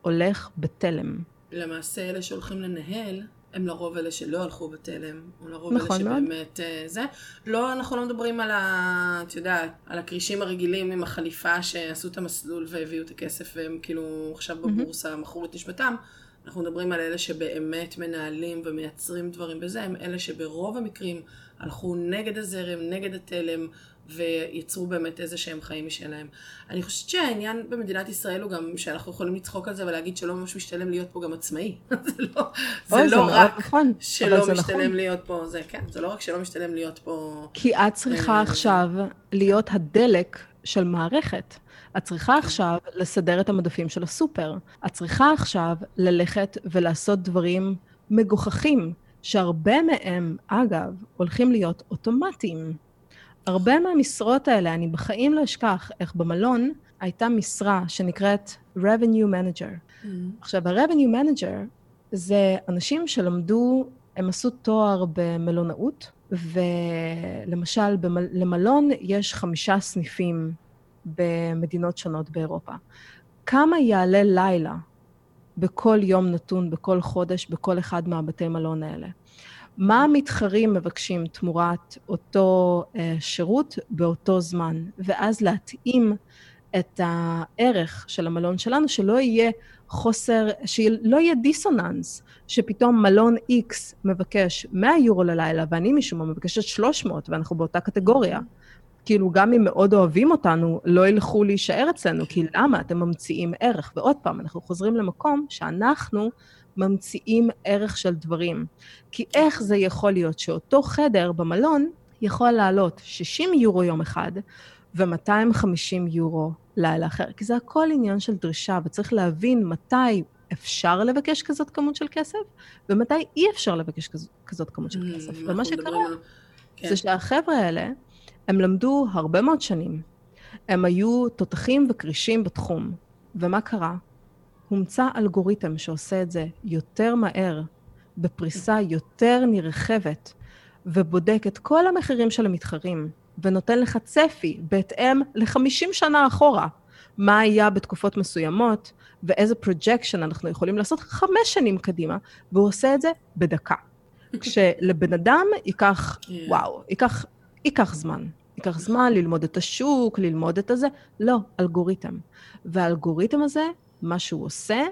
הולך בתלם. למעשה אלה שהולכים לנהל הם לרוב אלה שלא הלכו בתלם, או לרוב נכון אלה שבאמת מאוד. זה. לא, אנחנו לא מדברים על ה... את יודעת, על הכרישים הרגילים עם החליפה שעשו את המסלול והביאו את הכסף והם כאילו עכשיו בבורסה מכרו את נשמתם. אנחנו מדברים על אלה שבאמת מנהלים ומייצרים דברים בזה, הם אלה שברוב המקרים הלכו נגד הזרם, נגד התלם, ויצרו באמת איזה שהם חיים משלהם. אני חושבת שהעניין במדינת ישראל הוא גם שאנחנו יכולים לצחוק על זה ולהגיד שלא ממש משתלם להיות פה גם עצמאי. זה לא, זה לא זה רק נכון, שלא משתלם נכון. להיות פה, זה כן, זה לא רק שלא משתלם להיות פה... כי את צריכה אה, עכשיו להיות הדלק של מערכת. את צריכה כן. עכשיו לסדר את המדפים של הסופר. את צריכה עכשיו ללכת ולעשות דברים מגוחכים, שהרבה מהם, אגב, הולכים להיות אוטומטיים. הרבה מהמשרות האלה, אני בחיים לא אשכח איך במלון הייתה משרה שנקראת revenue manager. Mm. עכשיו, ה-revenue manager זה אנשים שלמדו, הם עשו תואר במלונאות, ולמשל, במל, למלון יש חמישה סניפים במדינות שונות באירופה. כמה יעלה לילה בכל יום נתון, בכל חודש, בכל אחד מהבתי מלון האלה? מה המתחרים מבקשים תמורת אותו uh, שירות באותו זמן, ואז להתאים את הערך של המלון שלנו, שלא יהיה חוסר, שלא יהיה דיסוננס, שפתאום מלון X מבקש 100 יורו ללילה, ואני משום מה מבקשת 300, ואנחנו באותה קטגוריה. כאילו, גם אם מאוד אוהבים אותנו, לא ילכו להישאר אצלנו, כי למה? אתם ממציאים ערך. ועוד פעם, אנחנו חוזרים למקום שאנחנו ממציאים ערך של דברים. כי איך זה יכול להיות שאותו חדר במלון יכול לעלות 60 יורו יום אחד ו-250 יורו לילה אחר? כי זה הכל עניין של דרישה, וצריך להבין מתי אפשר לבקש כזאת כמות של כסף, ומתי אי אפשר לבקש כזאת, כזאת כמות של mm, כסף. ומה שקרה כן. זה שהחבר'ה האלה, הם למדו הרבה מאוד שנים. הם היו תותחים וכרישים בתחום. ומה קרה? הומצא אלגוריתם שעושה את זה יותר מהר, בפריסה יותר נרחבת, ובודק את כל המחירים של המתחרים, ונותן לך צפי בהתאם ל-50 שנה אחורה, מה היה בתקופות מסוימות, ואיזה projection אנחנו יכולים לעשות חמש שנים קדימה, והוא עושה את זה בדקה. כשלבן אדם ייקח, yeah. וואו, ייקח, ייקח זמן. ייקח זמן ללמוד את השוק, ללמוד את הזה. לא, אלגוריתם. והאלגוריתם הזה מה שהוא עושה,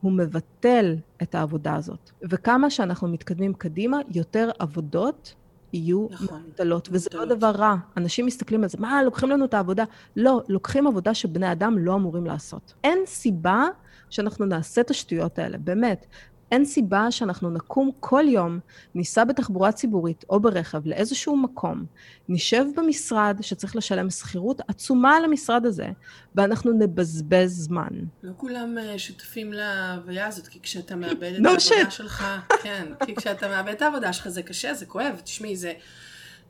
הוא מבטל את העבודה הזאת. וכמה שאנחנו מתקדמים קדימה, יותר עבודות יהיו נכון, מבטלות. וזה לא דבר רע. אנשים מסתכלים על זה, מה, לוקחים לנו את העבודה? לא, לוקחים עבודה שבני אדם לא אמורים לעשות. אין סיבה שאנחנו נעשה את השטויות האלה, באמת. אין סיבה שאנחנו נקום כל יום, ניסע בתחבורה ציבורית או ברכב לאיזשהו מקום, נשב במשרד שצריך לשלם שכירות עצומה על המשרד הזה, ואנחנו נבזבז זמן. לא כולם אה, שותפים להוויה הזאת, כי כשאתה מאבד את העבודה. שלך, כן, כי כשאתה מאבד את העבודה שלך זה קשה, זה כואב, תשמעי, זה,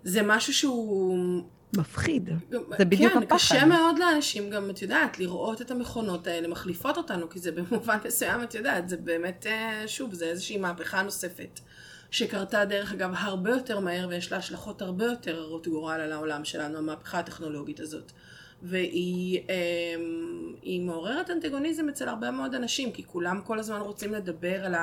זה משהו שהוא מפחיד. זה בדיוק כן, הפחד. כן, קשה מאוד לאנשים גם, את יודעת, לראות את המכונות האלה מחליפות אותנו, כי זה במובן מסוים, את יודעת, זה באמת, אה, שוב, זה איזושהי מהפכה נוספת, שקרתה דרך אגב הרבה יותר מהר, ויש לה השלכות הרבה יותר הרות גורל על העולם שלנו, המהפכה הטכנולוגית הזאת. והיא אה, מעוררת אנטגוניזם אצל הרבה מאוד אנשים, כי כולם כל הזמן רוצים לדבר על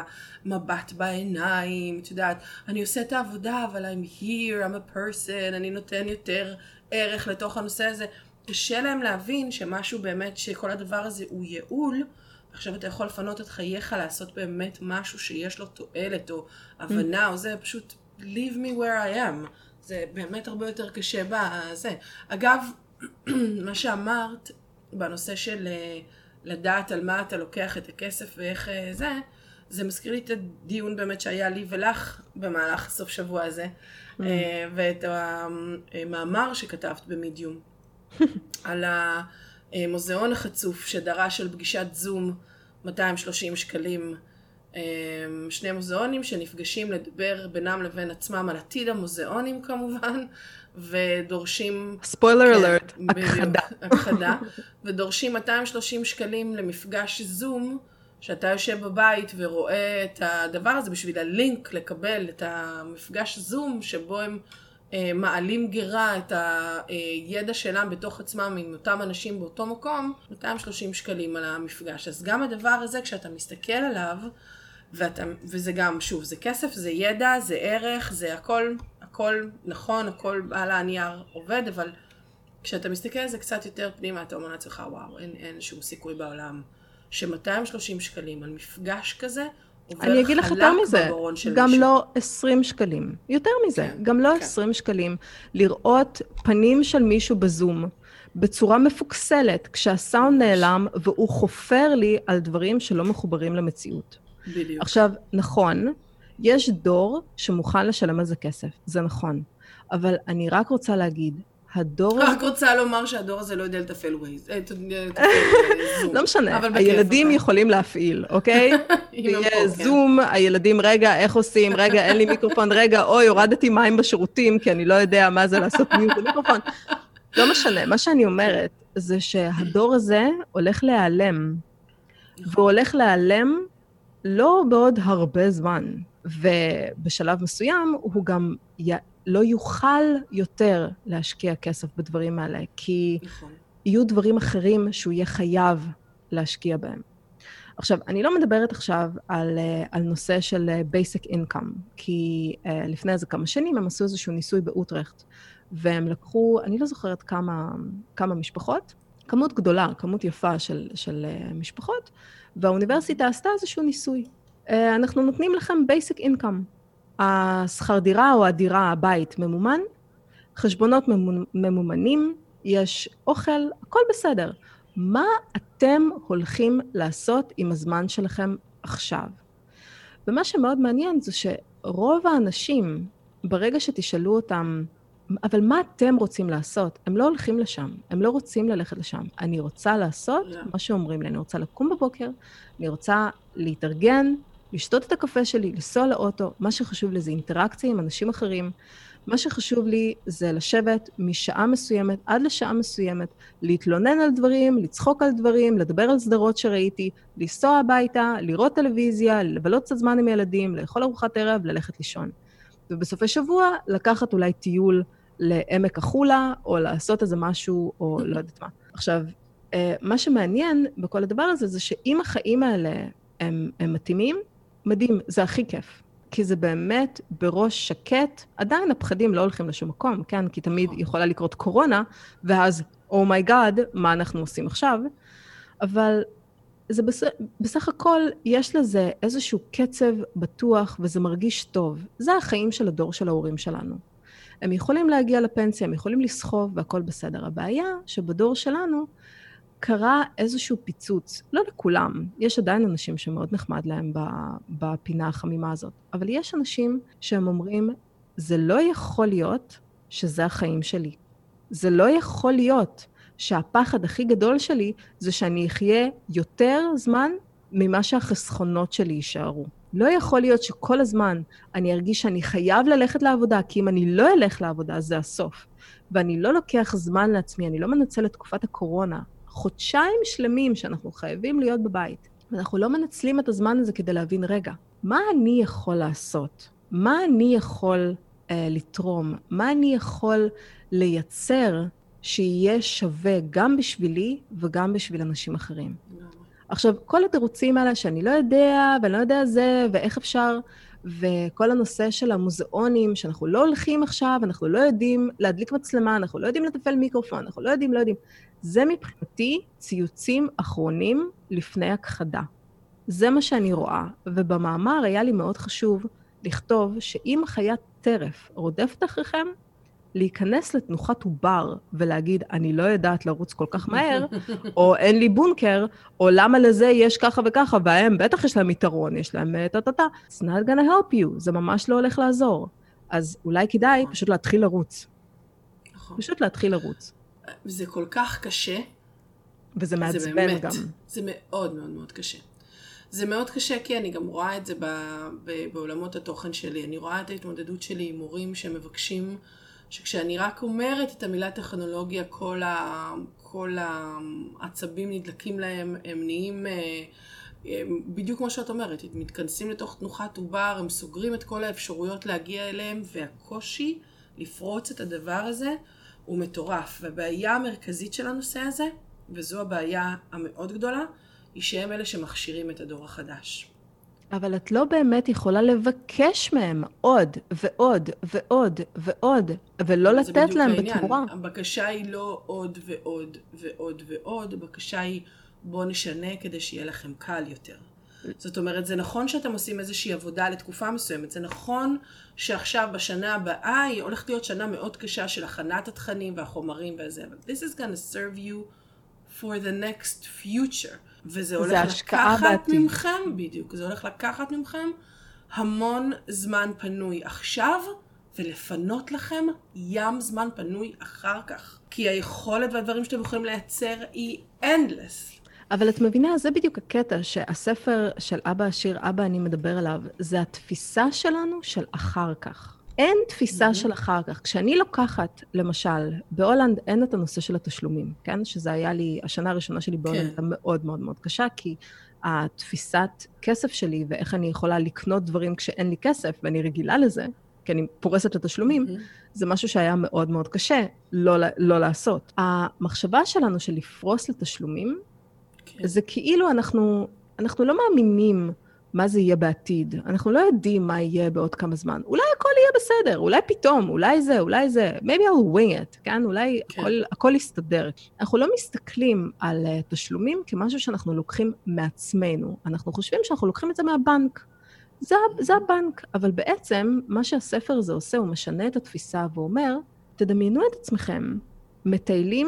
המבט בעיניים, את יודעת, אני עושה את העבודה, אבל I'm here, I'm a person, אני נותן יותר ערך לתוך הנושא הזה. קשה להם להבין שמשהו באמת, שכל הדבר הזה הוא ייעול, עכשיו אתה יכול לפנות את חייך לעשות באמת משהו שיש לו תועלת או הבנה mm. או זה, פשוט leave me where I am. זה באמת הרבה יותר קשה בזה. אגב, מה שאמרת בנושא של אה, לדעת על מה אתה לוקח את הכסף ואיך אה, זה, זה מזכיר לי את הדיון באמת שהיה לי ולך במהלך הסוף שבוע הזה, mm. אה, ואת המאמר שכתבת במדיום, על המוזיאון החצוף שדרש על פגישת זום 230 שקלים. שני מוזיאונים שנפגשים לדבר בינם לבין עצמם על עתיד המוזיאונים כמובן, ודורשים... ספוילר אלרט, כן, הכחדה. הכחדה, ודורשים 230 שקלים למפגש זום. שאתה יושב בבית ורואה את הדבר הזה בשביל הלינק לקבל את המפגש זום שבו הם אה, מעלים גרה את הידע שלהם בתוך עצמם עם אותם אנשים באותו מקום, 230 שקלים על המפגש. אז גם הדבר הזה כשאתה מסתכל עליו, ואתה, וזה גם, שוב, זה כסף, זה ידע, זה ערך, זה הכל, הכל נכון, הכל על הנייר עובד, אבל כשאתה מסתכל על זה קצת יותר פנימה, אתה אומר לעצמך, וואו, אין, אין שום סיכוי בעולם. ש-230 שקלים על מפגש כזה, אני אגיד לך יותר מזה, גם מישהו. לא 20 שקלים. יותר מזה, כן, גם לא כן. 20 שקלים. לראות פנים של מישהו בזום בצורה מפוקסלת, כשהסאונד נעלם והוא חופר לי על דברים שלא מחוברים למציאות. בדיוק. עכשיו, נכון, יש דור שמוכן לשלם על זה כסף, זה נכון. אבל אני רק רוצה להגיד, הדור... רק רוצה לומר שהדור הזה לא יודע לתפעל ווייז. אה, אה, לא משנה, הילדים יכולים להפעיל, אוקיי? יהיה כן. זום, הילדים, רגע, איך עושים? רגע, אין לי מיקרופון, רגע, אוי, הורדתי מים בשירותים, כי אני לא יודע מה זה לעשות מיוט במיקרופון. לא משנה, מה שאני אומרת זה שהדור הזה הולך להיעלם, והוא הולך להיעלם לא בעוד הרבה זמן, ובשלב מסוים הוא גם לא יוכל יותר להשקיע כסף בדברים האלה, כי נכון. יהיו דברים אחרים שהוא יהיה חייב להשקיע בהם. עכשיו, אני לא מדברת עכשיו על, אה, על נושא של אה, basic income, כי uh, לפני איזה כמה שנים הם עשו איזשהו ניסוי באוטרכט, והם לקחו, אני לא זוכרת כמה, כמה משפחות, כמות גדולה, כמות יפה של, של uh, משפחות, והאוניברסיטה עשתה איזשהו ניסוי. Uh, אנחנו נותנים לכם basic income. השכר דירה או הדירה, הבית, ממומן, חשבונות ממומנים, יש אוכל, הכל בסדר. מה אתם הולכים לעשות עם הזמן שלכם עכשיו? ומה שמאוד מעניין זה שרוב האנשים, ברגע שתשאלו אותם, אבל מה אתם רוצים לעשות? הם לא הולכים לשם, הם לא רוצים ללכת לשם. אני רוצה לעשות yeah. מה שאומרים לי, אני רוצה לקום בבוקר, אני רוצה להתארגן, לשתות את הקפה שלי, לנסוע לאוטו, מה שחשוב לי זה אינטראקציה עם אנשים אחרים. מה שחשוב לי זה לשבת משעה מסוימת עד לשעה מסוימת, להתלונן על דברים, לצחוק על דברים, לדבר על סדרות שראיתי, לנסוע הביתה, לראות טלוויזיה, לבלות קצת זמן עם ילדים, לאכול ארוחת ערב, ללכת לישון. ובסופי שבוע, לקחת אולי טיול לעמק החולה, או לעשות איזה משהו, או לא יודעת מה. עכשיו, אה, מה שמעניין בכל הדבר הזה, זה שאם החיים האלה הם, הם מתאימים, מדהים, זה הכי כיף. כי זה באמת בראש שקט, עדיין הפחדים לא הולכים לשום מקום, כן? כי תמיד נכון. יכולה לקרות קורונה, ואז, oh my God, oh מה אנחנו עושים עכשיו? אבל זה בס... בסך הכל, יש לזה איזשהו קצב בטוח, וזה מרגיש טוב. זה החיים של הדור של ההורים שלנו. הם יכולים להגיע לפנסיה, הם יכולים לסחוב, והכול בסדר. הבעיה שבדור שלנו, קרה איזשהו פיצוץ, לא לכולם, יש עדיין אנשים שמאוד נחמד להם בפינה החמימה הזאת, אבל יש אנשים שהם אומרים, זה לא יכול להיות שזה החיים שלי. זה לא יכול להיות שהפחד הכי גדול שלי זה שאני אחיה יותר זמן ממה שהחסכונות שלי יישארו. לא יכול להיות שכל הזמן אני ארגיש שאני חייב ללכת לעבודה, כי אם אני לא אלך לעבודה זה הסוף. ואני לא לוקח זמן לעצמי, אני לא מנצל את תקופת הקורונה, חודשיים שלמים שאנחנו חייבים להיות בבית, ואנחנו לא מנצלים את הזמן הזה כדי להבין, רגע, מה אני יכול לעשות? מה אני יכול אה, לתרום? מה אני יכול לייצר שיהיה שווה גם בשבילי וגם בשביל אנשים אחרים? עכשיו, כל התירוצים האלה שאני לא יודע, ואני לא יודע זה, ואיך אפשר, וכל הנושא של המוזיאונים, שאנחנו לא הולכים עכשיו, אנחנו לא יודעים להדליק מצלמה, אנחנו לא יודעים לתפעל מיקרופון, אנחנו לא יודעים, לא יודעים. זה מבחינתי ציוצים אחרונים לפני הכחדה. זה מה שאני רואה, ובמאמר היה לי מאוד חשוב לכתוב שאם חיית טרף רודפת אחריכם, להיכנס לתנוחת עובר ולהגיד, אני לא יודעת לרוץ כל כך מהר, או אין לי בונקר, או למה לזה יש ככה וככה, והם בטח יש להם יתרון, יש להם טה-טה-טה. It's not gonna help you, זה ממש לא הולך לעזור. אז אולי כדאי פשוט להתחיל לרוץ. נכון. פשוט להתחיל לרוץ. זה כל כך קשה. וזה מעצבן זה באמת, גם. זה מאוד מאוד מאוד קשה. זה מאוד קשה כי אני גם רואה את זה ב, ב, בעולמות התוכן שלי. אני רואה את ההתמודדות שלי עם מורים שמבקשים, שכשאני רק אומרת את המילה טכנולוגיה, כל, ה, כל העצבים נדלקים להם, הם נהיים... אה, הם, בדיוק כמו שאת אומרת, הם מתכנסים לתוך תנוחת עובר, הם סוגרים את כל האפשרויות להגיע אליהם, והקושי לפרוץ את הדבר הזה הוא מטורף. והבעיה המרכזית של הנושא הזה, וזו הבעיה המאוד גדולה, היא שהם אלה שמכשירים את הדור החדש. אבל את לא באמת יכולה לבקש מהם עוד ועוד ועוד ועוד, ולא לתת להם העניין. בתמורה. הבקשה היא לא עוד ועוד ועוד ועוד, הבקשה היא בואו נשנה כדי שיהיה לכם קל יותר. זאת אומרת, זה נכון שאתם עושים איזושהי עבודה לתקופה מסוימת, זה נכון שעכשיו בשנה הבאה היא הולכת להיות שנה מאוד קשה של הכנת התכנים והחומרים וזה, אבל this is gonna serve you for the next future. וזה הולך לקחת בעתיד. ממכם, בדיוק, זה הולך לקחת ממכם המון זמן פנוי עכשיו, ולפנות לכם ים זמן פנוי אחר כך. כי היכולת והדברים שאתם יכולים לייצר היא endless. אבל את מבינה, זה בדיוק הקטע, שהספר של אבא עשיר, אבא אני מדבר עליו, זה התפיסה שלנו של אחר כך. אין תפיסה של אחר כך. כשאני לוקחת, למשל, בהולנד אין את הנושא של התשלומים, כן? שזה היה לי, השנה הראשונה שלי בהולנד כן. הייתה מאוד מאוד מאוד קשה, כי התפיסת כסף שלי ואיך אני יכולה לקנות דברים כשאין לי כסף, ואני רגילה לזה, כי אני פורסת לתשלומים, זה משהו שהיה מאוד מאוד קשה לא, לא לעשות. המחשבה שלנו של לפרוס לתשלומים, כן. זה כאילו אנחנו, אנחנו לא מאמינים מה זה יהיה בעתיד. אנחנו לא יודעים מה יהיה בעוד כמה זמן. אולי הכל יהיה בסדר, אולי פתאום, אולי זה, אולי זה. maybe I'll wing it, כן? אולי כן. הכל, הכל יסתדר. אנחנו לא מסתכלים על uh, תשלומים כמשהו שאנחנו לוקחים מעצמנו. אנחנו חושבים שאנחנו לוקחים את זה מהבנק. זה, זה הבנק. אבל בעצם, מה שהספר הזה עושה, הוא משנה את התפיסה ואומר, תדמיינו את עצמכם מטיילים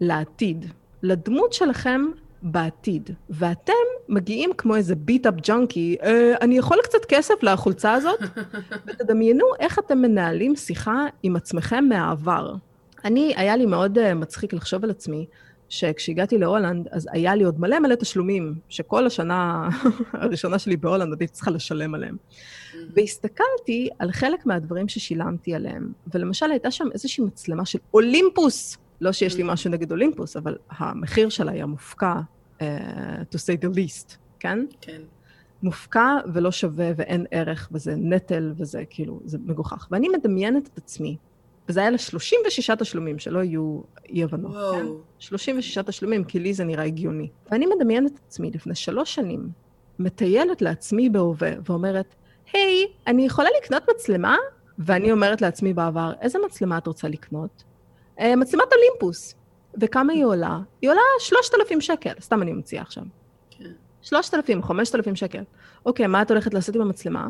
לעתיד, לדמות שלכם בעתיד, ואתם מגיעים כמו איזה ביט-אפ ג'אנקי, אה, אני יכול קצת כסף לחולצה הזאת? ותדמיינו איך אתם מנהלים שיחה עם עצמכם מהעבר. אני, היה לי מאוד uh, מצחיק לחשוב על עצמי, שכשהגעתי להולנד, אז היה לי עוד מלא מלא תשלומים, שכל השנה הראשונה שלי בהולנד הייתי צריכה לשלם עליהם. והסתכלתי על חלק מהדברים ששילמתי עליהם, ולמשל הייתה שם איזושהי מצלמה של אולימפוס. לא שיש לי משהו נגד אולימפוס, אבל המחיר שלה היה מופקע, uh, to say the least, כן? כן. מופקע ולא שווה ואין ערך, וזה נטל, וזה כאילו, זה מגוחך. ואני מדמיינת את עצמי, וזה היה ל-36 תשלומים, שלא יהיו אי-הבנות, כן? וואו. 36 תשלומים, כי לי זה נראה הגיוני. ואני מדמיינת את עצמי לפני שלוש שנים, מטיילת לעצמי בהווה ואומרת, היי, אני יכולה לקנות מצלמה? ואני אומרת לעצמי בעבר, איזה מצלמה את רוצה לקנות? "אה, מצלמת אולימפוס. וכמה היא עולה? היא עולה 3,000 שקל, סתם אני ממציאה עכשיו. כן. 3,000, 5,000 שקל. אוקיי, מה את הולכת לעשות עם המצלמה?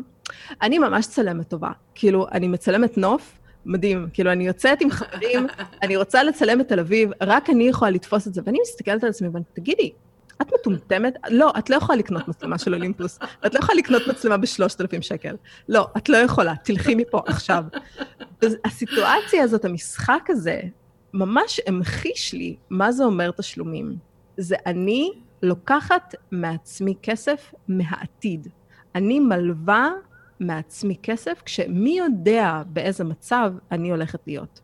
אני ממש צלמת טובה. כאילו, אני מצלמת נוף, מדהים. כאילו, אני יוצאת עם חברים, אני רוצה לצלם את תל אביב, רק אני יכולה לתפוס את זה. ואני מסתכלת על עצמי ואני, תגידי, את מטומטמת? לא, את לא יכולה לקנות מצלמה של אולימפוס. את לא יכולה לקנות מצלמה ב-3,000 שקל. לא, את לא יכולה, תלכי מפה עכשיו. הסיטואציה הזאת, המשחק הזה, ממש המחיש לי מה זה אומר תשלומים. זה אני לוקחת מעצמי כסף מהעתיד. אני מלווה מעצמי כסף, כשמי יודע באיזה מצב אני הולכת להיות.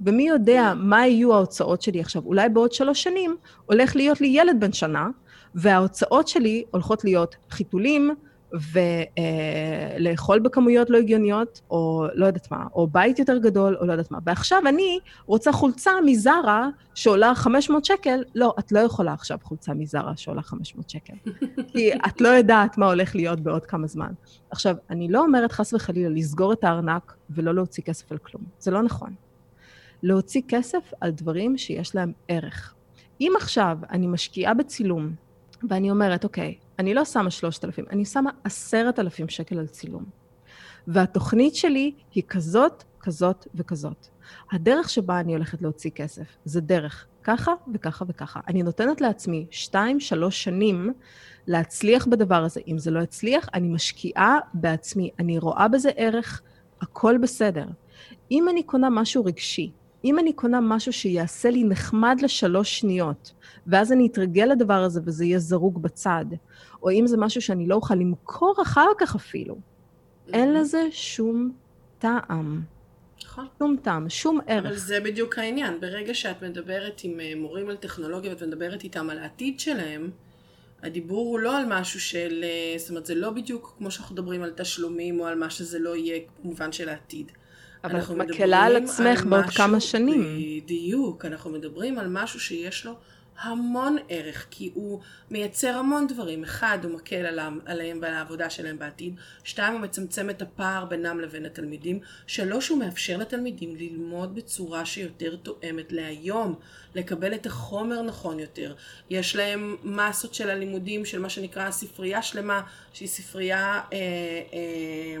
ומי יודע מה יהיו ההוצאות שלי עכשיו. אולי בעוד שלוש שנים הולך להיות לי ילד בן שנה, וההוצאות שלי הולכות להיות חיתולים, ולאכול בכמויות לא הגיוניות, או לא יודעת מה, או בית יותר גדול, או לא יודעת מה. ועכשיו אני רוצה חולצה מזרה שעולה 500 שקל, לא, את לא יכולה עכשיו חולצה מזרה שעולה 500 שקל. כי את לא יודעת מה הולך להיות בעוד כמה זמן. עכשיו, אני לא אומרת חס וחלילה לסגור את הארנק ולא להוציא כסף על כלום. זה לא נכון. להוציא כסף על דברים שיש להם ערך. אם עכשיו אני משקיעה בצילום, ואני אומרת, אוקיי, אני לא שמה 3,000, אני שמה 10,000 שקל על צילום. והתוכנית שלי היא כזאת כזאת וכזאת. הדרך שבה אני הולכת להוציא כסף זה דרך ככה וככה וככה. אני נותנת לעצמי שתיים, שלוש שנים להצליח בדבר הזה. אם זה לא יצליח, אני משקיעה בעצמי. אני רואה בזה ערך, הכל בסדר. אם אני קונה משהו רגשי, אם אני קונה משהו שיעשה לי נחמד לשלוש שניות, ואז אני אתרגל לדבר הזה וזה יהיה זרוק בצד, או אם זה משהו שאני לא אוכל למכור אחר כך אפילו, אין לזה שום טעם. נכון. שום טעם, שום ערך. אבל זה בדיוק העניין. ברגע שאת מדברת עם אה, מורים על טכנולוגיה ואת מדברת איתם על העתיד שלהם, הדיבור הוא לא על משהו של, אה, זאת אומרת, זה לא בדיוק כמו שאנחנו מדברים על תשלומים או על מה שזה לא יהיה במובן של העתיד. אבל את מקלה על עצמך בעוד כמה שנים. בדיוק, אנחנו מדברים על משהו שיש לו המון ערך, כי הוא מייצר המון דברים. אחד, הוא מקל עליהם, ועל העבודה שלהם בעתיד. שתיים, הוא מצמצם את הפער בינם לבין התלמידים. שלוש, הוא מאפשר לתלמידים ללמוד בצורה שיותר תואמת להיום, לקבל את החומר נכון יותר. יש להם מסות של הלימודים של מה שנקרא ספרייה שלמה, שהיא ספרייה אה, אה,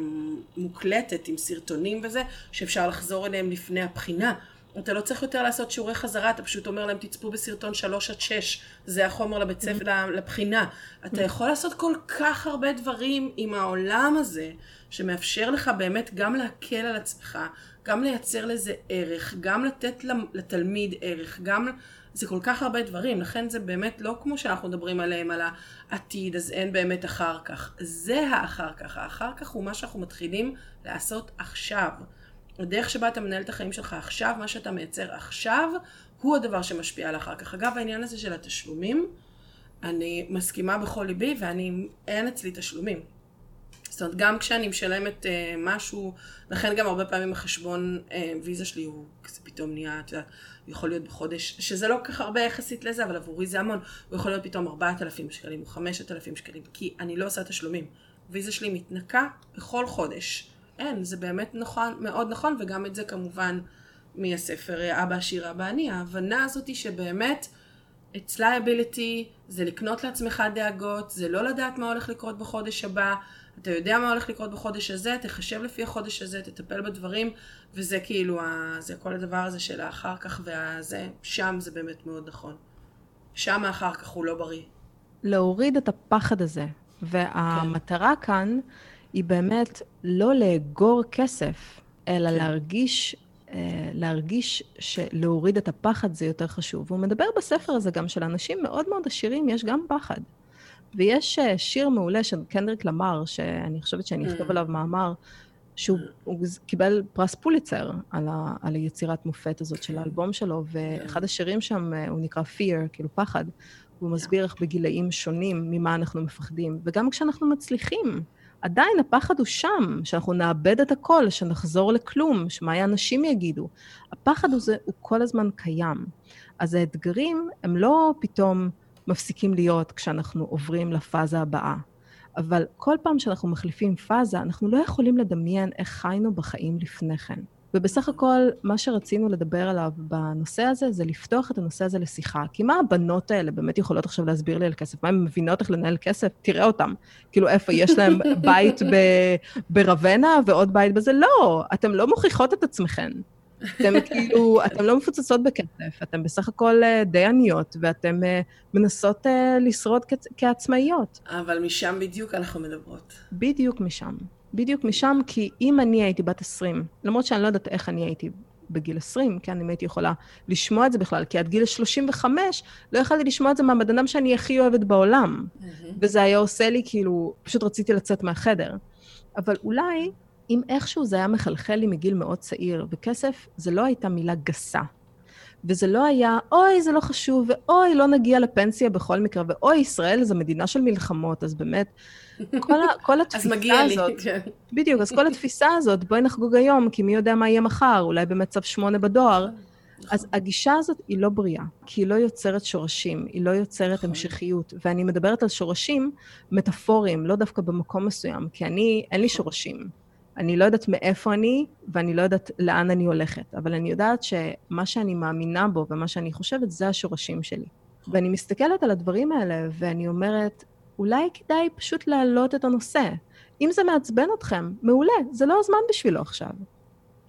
מוקלטת עם סרטונים וזה, שאפשר לחזור אליהם לפני הבחינה. אתה לא צריך יותר לעשות שיעורי חזרה, אתה פשוט אומר להם תצפו בסרטון 3 עד 6, זה החומר לבית ספר, לבחינה. אתה יכול לעשות כל כך הרבה דברים עם העולם הזה, שמאפשר לך באמת גם להקל על עצמך, גם לייצר לזה ערך, גם לתת לתלמיד ערך, גם... זה כל כך הרבה דברים, לכן זה באמת לא כמו שאנחנו מדברים עליהם, על העתיד, אז אין באמת אחר כך. זה האחר כך. האחר כך הוא מה שאנחנו מתחילים לעשות עכשיו. הדרך שבה אתה מנהל את החיים שלך עכשיו, מה שאתה מייצר עכשיו, הוא הדבר שמשפיע על אחר כך. אגב, העניין הזה של התשלומים, אני מסכימה בכל ליבי, ואני, אין אצלי תשלומים. זאת אומרת, גם כשאני משלמת uh, משהו, לכן גם הרבה פעמים החשבון uh, ויזה שלי הוא כזה פתאום נהיה, את יודעת, הוא יכול להיות בחודש, שזה לא כל כך הרבה יחסית לזה, אבל עבורי זה המון, הוא יכול להיות פתאום 4,000 שקלים או 5,000 שקלים, כי אני לא עושה תשלומים. ויזה שלי מתנקה בכל חודש. אין, זה באמת נכון, מאוד נכון, וגם את זה כמובן מהספר אבא עשיר אבא עני, ההבנה הזאת היא שבאמת, it's liability, זה לקנות לעצמך דאגות, זה לא לדעת מה הולך לקרות בחודש הבא, אתה יודע מה הולך לקרות בחודש הזה, תחשב לפי החודש הזה, תטפל בדברים, וזה כאילו, ה... זה כל הדבר הזה של האחר כך והזה, שם זה באמת מאוד נכון. שם האחר כך הוא לא בריא. להוריד את הפחד הזה, והמטרה כן. כאן היא באמת לא לאגור כסף, אלא כן. להרגיש, אה, להרגיש שלהוריד את הפחד זה יותר חשוב. והוא מדבר בספר הזה גם של אנשים מאוד מאוד עשירים, יש גם פחד. ויש אה, שיר מעולה של קנדריק למר, שאני חושבת שאני אכתוב mm. עליו מאמר, שהוא קיבל פרס פוליצר על, ה, על היצירת מופת הזאת של האלבום שלו, ואחד השירים שם אה, הוא נקרא Fear, כאילו פחד. הוא מסביר איך בגילאים שונים ממה אנחנו מפחדים, וגם כשאנחנו מצליחים, עדיין הפחד הוא שם, שאנחנו נאבד את הכל, שנחזור לכלום, שמה אנשים יגידו. הפחד הזה הוא כל הזמן קיים. אז האתגרים הם לא פתאום מפסיקים להיות כשאנחנו עוברים לפאזה הבאה. אבל כל פעם שאנחנו מחליפים פאזה, אנחנו לא יכולים לדמיין איך חיינו בחיים לפני כן. ובסך הכל, מה שרצינו לדבר עליו בנושא הזה, זה לפתוח את הנושא הזה לשיחה. כי מה הבנות האלה באמת יכולות עכשיו להסביר לי על כסף? מה, הן מבינות איך לנהל כסף? תראה אותן. כאילו, איפה, יש להם בית ב- ברבנה ועוד בית בזה? לא, אתן לא מוכיחות את עצמכן. אתן כאילו, אתן לא מפוצצות בכסף, אתן בסך הכל אה, די עניות, ואתן אה, מנסות אה, לשרוד כ- כעצמאיות. אבל משם בדיוק אנחנו מדברות. בדיוק משם. בדיוק משם, כי אם אני הייתי בת 20, למרות שאני לא יודעת איך אני הייתי בגיל 20, כן, אם הייתי יכולה לשמוע את זה בכלל, כי עד גיל 35 לא יכולתי לשמוע את זה מהבן אדם שאני הכי אוהבת בעולם. Mm-hmm. וזה היה עושה לי, כאילו, פשוט רציתי לצאת מהחדר. אבל אולי, אם איכשהו זה היה מחלחל לי מגיל מאוד צעיר, וכסף זה לא הייתה מילה גסה. וזה לא היה, אוי, זה לא חשוב, ואוי, לא נגיע לפנסיה בכל מקרה, ואוי, ישראל זו מדינה של מלחמות, אז באמת, כל, ה, כל התפיסה אז מגיע הזאת... לי, כן. בדיוק, אז כל התפיסה הזאת, בואי נחגוג היום, כי מי יודע מה יהיה מחר, אולי באמת צו שמונה בדואר. אז הגישה הזאת היא לא בריאה, כי היא לא יוצרת שורשים, היא לא יוצרת המשכיות. ואני מדברת על שורשים מטאפוריים, לא דווקא במקום מסוים, כי אני, אין לי שורשים. אני לא יודעת מאיפה אני, ואני לא יודעת לאן אני הולכת, אבל אני יודעת שמה שאני מאמינה בו ומה שאני חושבת, זה השורשים שלי. ואני מסתכלת על הדברים האלה, ואני אומרת, אולי כדאי פשוט להעלות את הנושא. אם זה מעצבן אתכם, מעולה, זה לא הזמן בשבילו עכשיו.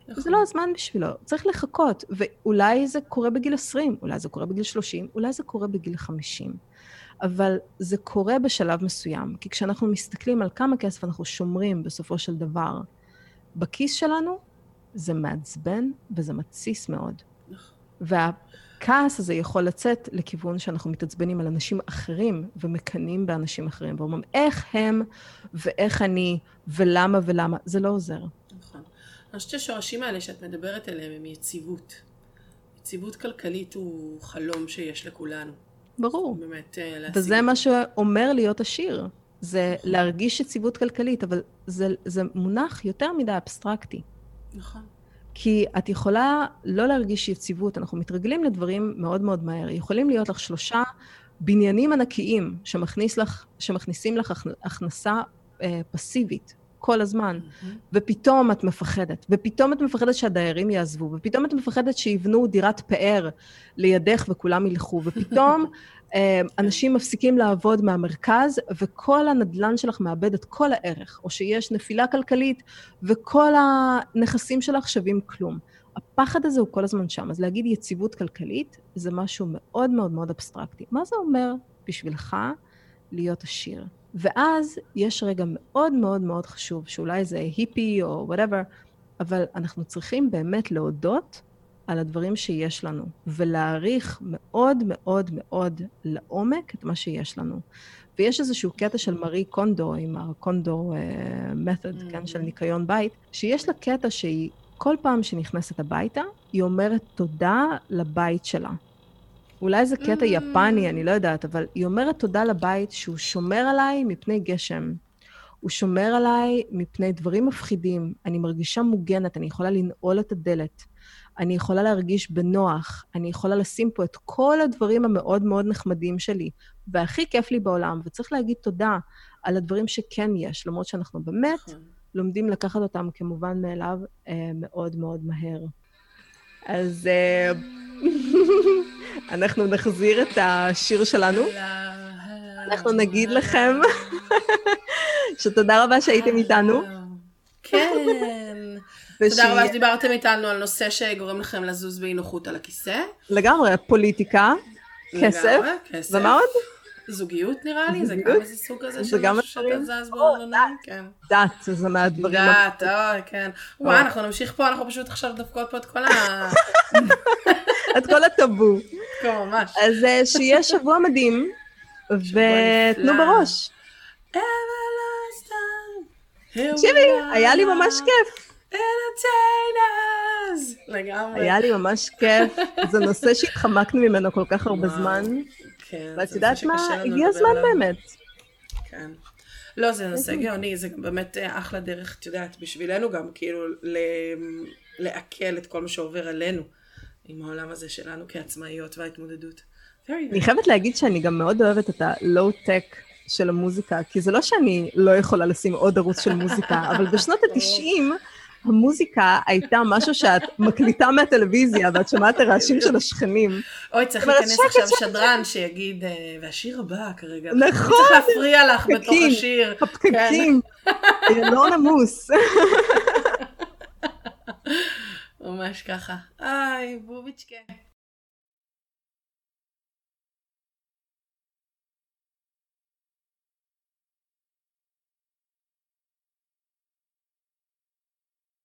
נכון. זה לא הזמן בשבילו, צריך לחכות. ואולי זה קורה בגיל 20, אולי זה קורה בגיל 30, אולי זה קורה בגיל 50. אבל זה קורה בשלב מסוים, כי כשאנחנו מסתכלים על כמה כסף אנחנו שומרים בסופו של דבר בכיס שלנו, זה מעצבן וזה מתסיס מאוד. והכעס הזה יכול לצאת לכיוון שאנחנו מתעצבנים על אנשים אחרים ומקנאים באנשים אחרים, ואומרים, איך הם ואיך אני ולמה ולמה, זה לא עוזר. נכון. אני חושבת שהשורשים האלה שאת מדברת עליהם הם יציבות. יציבות כלכלית הוא חלום שיש לכולנו. ברור. באמת אה, להשיג. וזה מה שאומר להיות עשיר. זה נכון. להרגיש יציבות כלכלית, אבל זה, זה מונח יותר מדי אבסטרקטי. נכון. כי את יכולה לא להרגיש יציבות, אנחנו מתרגלים לדברים מאוד מאוד מהר. יכולים להיות לך שלושה בניינים ענקיים שמכניס לך, שמכניסים לך הכנסה אה, פסיבית כל הזמן, mm-hmm. ופתאום את מפחדת, ופתאום את מפחדת שהדיירים יעזבו, ופתאום את מפחדת שיבנו דירת פאר לידך וכולם ילכו, ופתאום אה, אנשים מפסיקים לעבוד מהמרכז, וכל הנדלן שלך מאבד את כל הערך, או שיש נפילה כלכלית, וכל הנכסים שלך שווים כלום. הפחד הזה הוא כל הזמן שם. אז להגיד יציבות כלכלית זה משהו מאוד מאוד מאוד אבסטרקטי. מה זה אומר בשבילך להיות עשיר? ואז יש רגע מאוד מאוד מאוד חשוב, שאולי זה היפי או whatever, אבל אנחנו צריכים באמת להודות על הדברים שיש לנו, ולהעריך מאוד מאוד מאוד לעומק את מה שיש לנו. ויש איזשהו קטע של מארי קונדו, עם הקונדו method, uh, mm-hmm. כן, של ניקיון בית, שיש לה קטע שהיא, כל פעם שהיא נכנסת הביתה, היא אומרת תודה לבית שלה. אולי זה קטע mm. יפני, אני לא יודעת, אבל היא אומרת תודה לבית שהוא שומר עליי מפני גשם. הוא שומר עליי מפני דברים מפחידים. אני מרגישה מוגנת, אני יכולה לנעול את הדלת. אני יכולה להרגיש בנוח, אני יכולה לשים פה את כל הדברים המאוד מאוד נחמדים שלי, והכי כיף לי בעולם, וצריך להגיד תודה על הדברים שכן יש, למרות שאנחנו באמת נכון. לומדים לקחת אותם כמובן מאליו אה, מאוד מאוד מהר. אז אה, אנחנו נחזיר את השיר שלנו. אנחנו נגיד לכם שתודה רבה שהייתם איתנו. כן. תודה רבה שדיברתם איתנו על נושא שגורם לכם לזוז באי נוחות על הכיסא. לגמרי, פוליטיקה, כסף, ומה עוד? זוגיות נראה לי, זה גם איזה סוג כזה של משהו שאתה זז בו לעולם, כן. דת, זה מהדברים. דת, אוי, כן. וואי, אנחנו נמשיך פה, אנחנו פשוט עכשיו דופקות פה את כל ה... את כל הטאבו. ממש. אז אה, שיהיה שבוע מדהים, ותנו בראש. תקשיבי, היה לי ממש כיף. לגמרי. היה לי ממש כיף, זה נושא שהתחמקנו ממנו כל כך הרבה זמן. כן. ואת יודעת מה? הגיע הזמן באמת. כן. לא, זה נושא גאוני, זה באמת אה, אחלה דרך, את יודעת, בשבילנו גם, כאילו, לעכל את כל מה שעובר עלינו, עם העולם הזה שלנו כעצמאיות וההתמודדות. אני חייבת להגיד שאני גם מאוד אוהבת את הלואו-טק של המוזיקה, כי זה לא שאני לא יכולה לשים עוד ערוץ של מוזיקה, אבל בשנות התשעים, המוזיקה הייתה משהו שאת מקליטה מהטלוויזיה ואת שומעת הרעשים של השכנים. אוי, צריך להיכנס עכשיו שדרן שיגיד, אה, והשיר הבא כרגע. נכון. צריך להפריע לך בתוך השיר. הפקקים, לא עמוס. ממש ככה. איי, בוביצ'קה.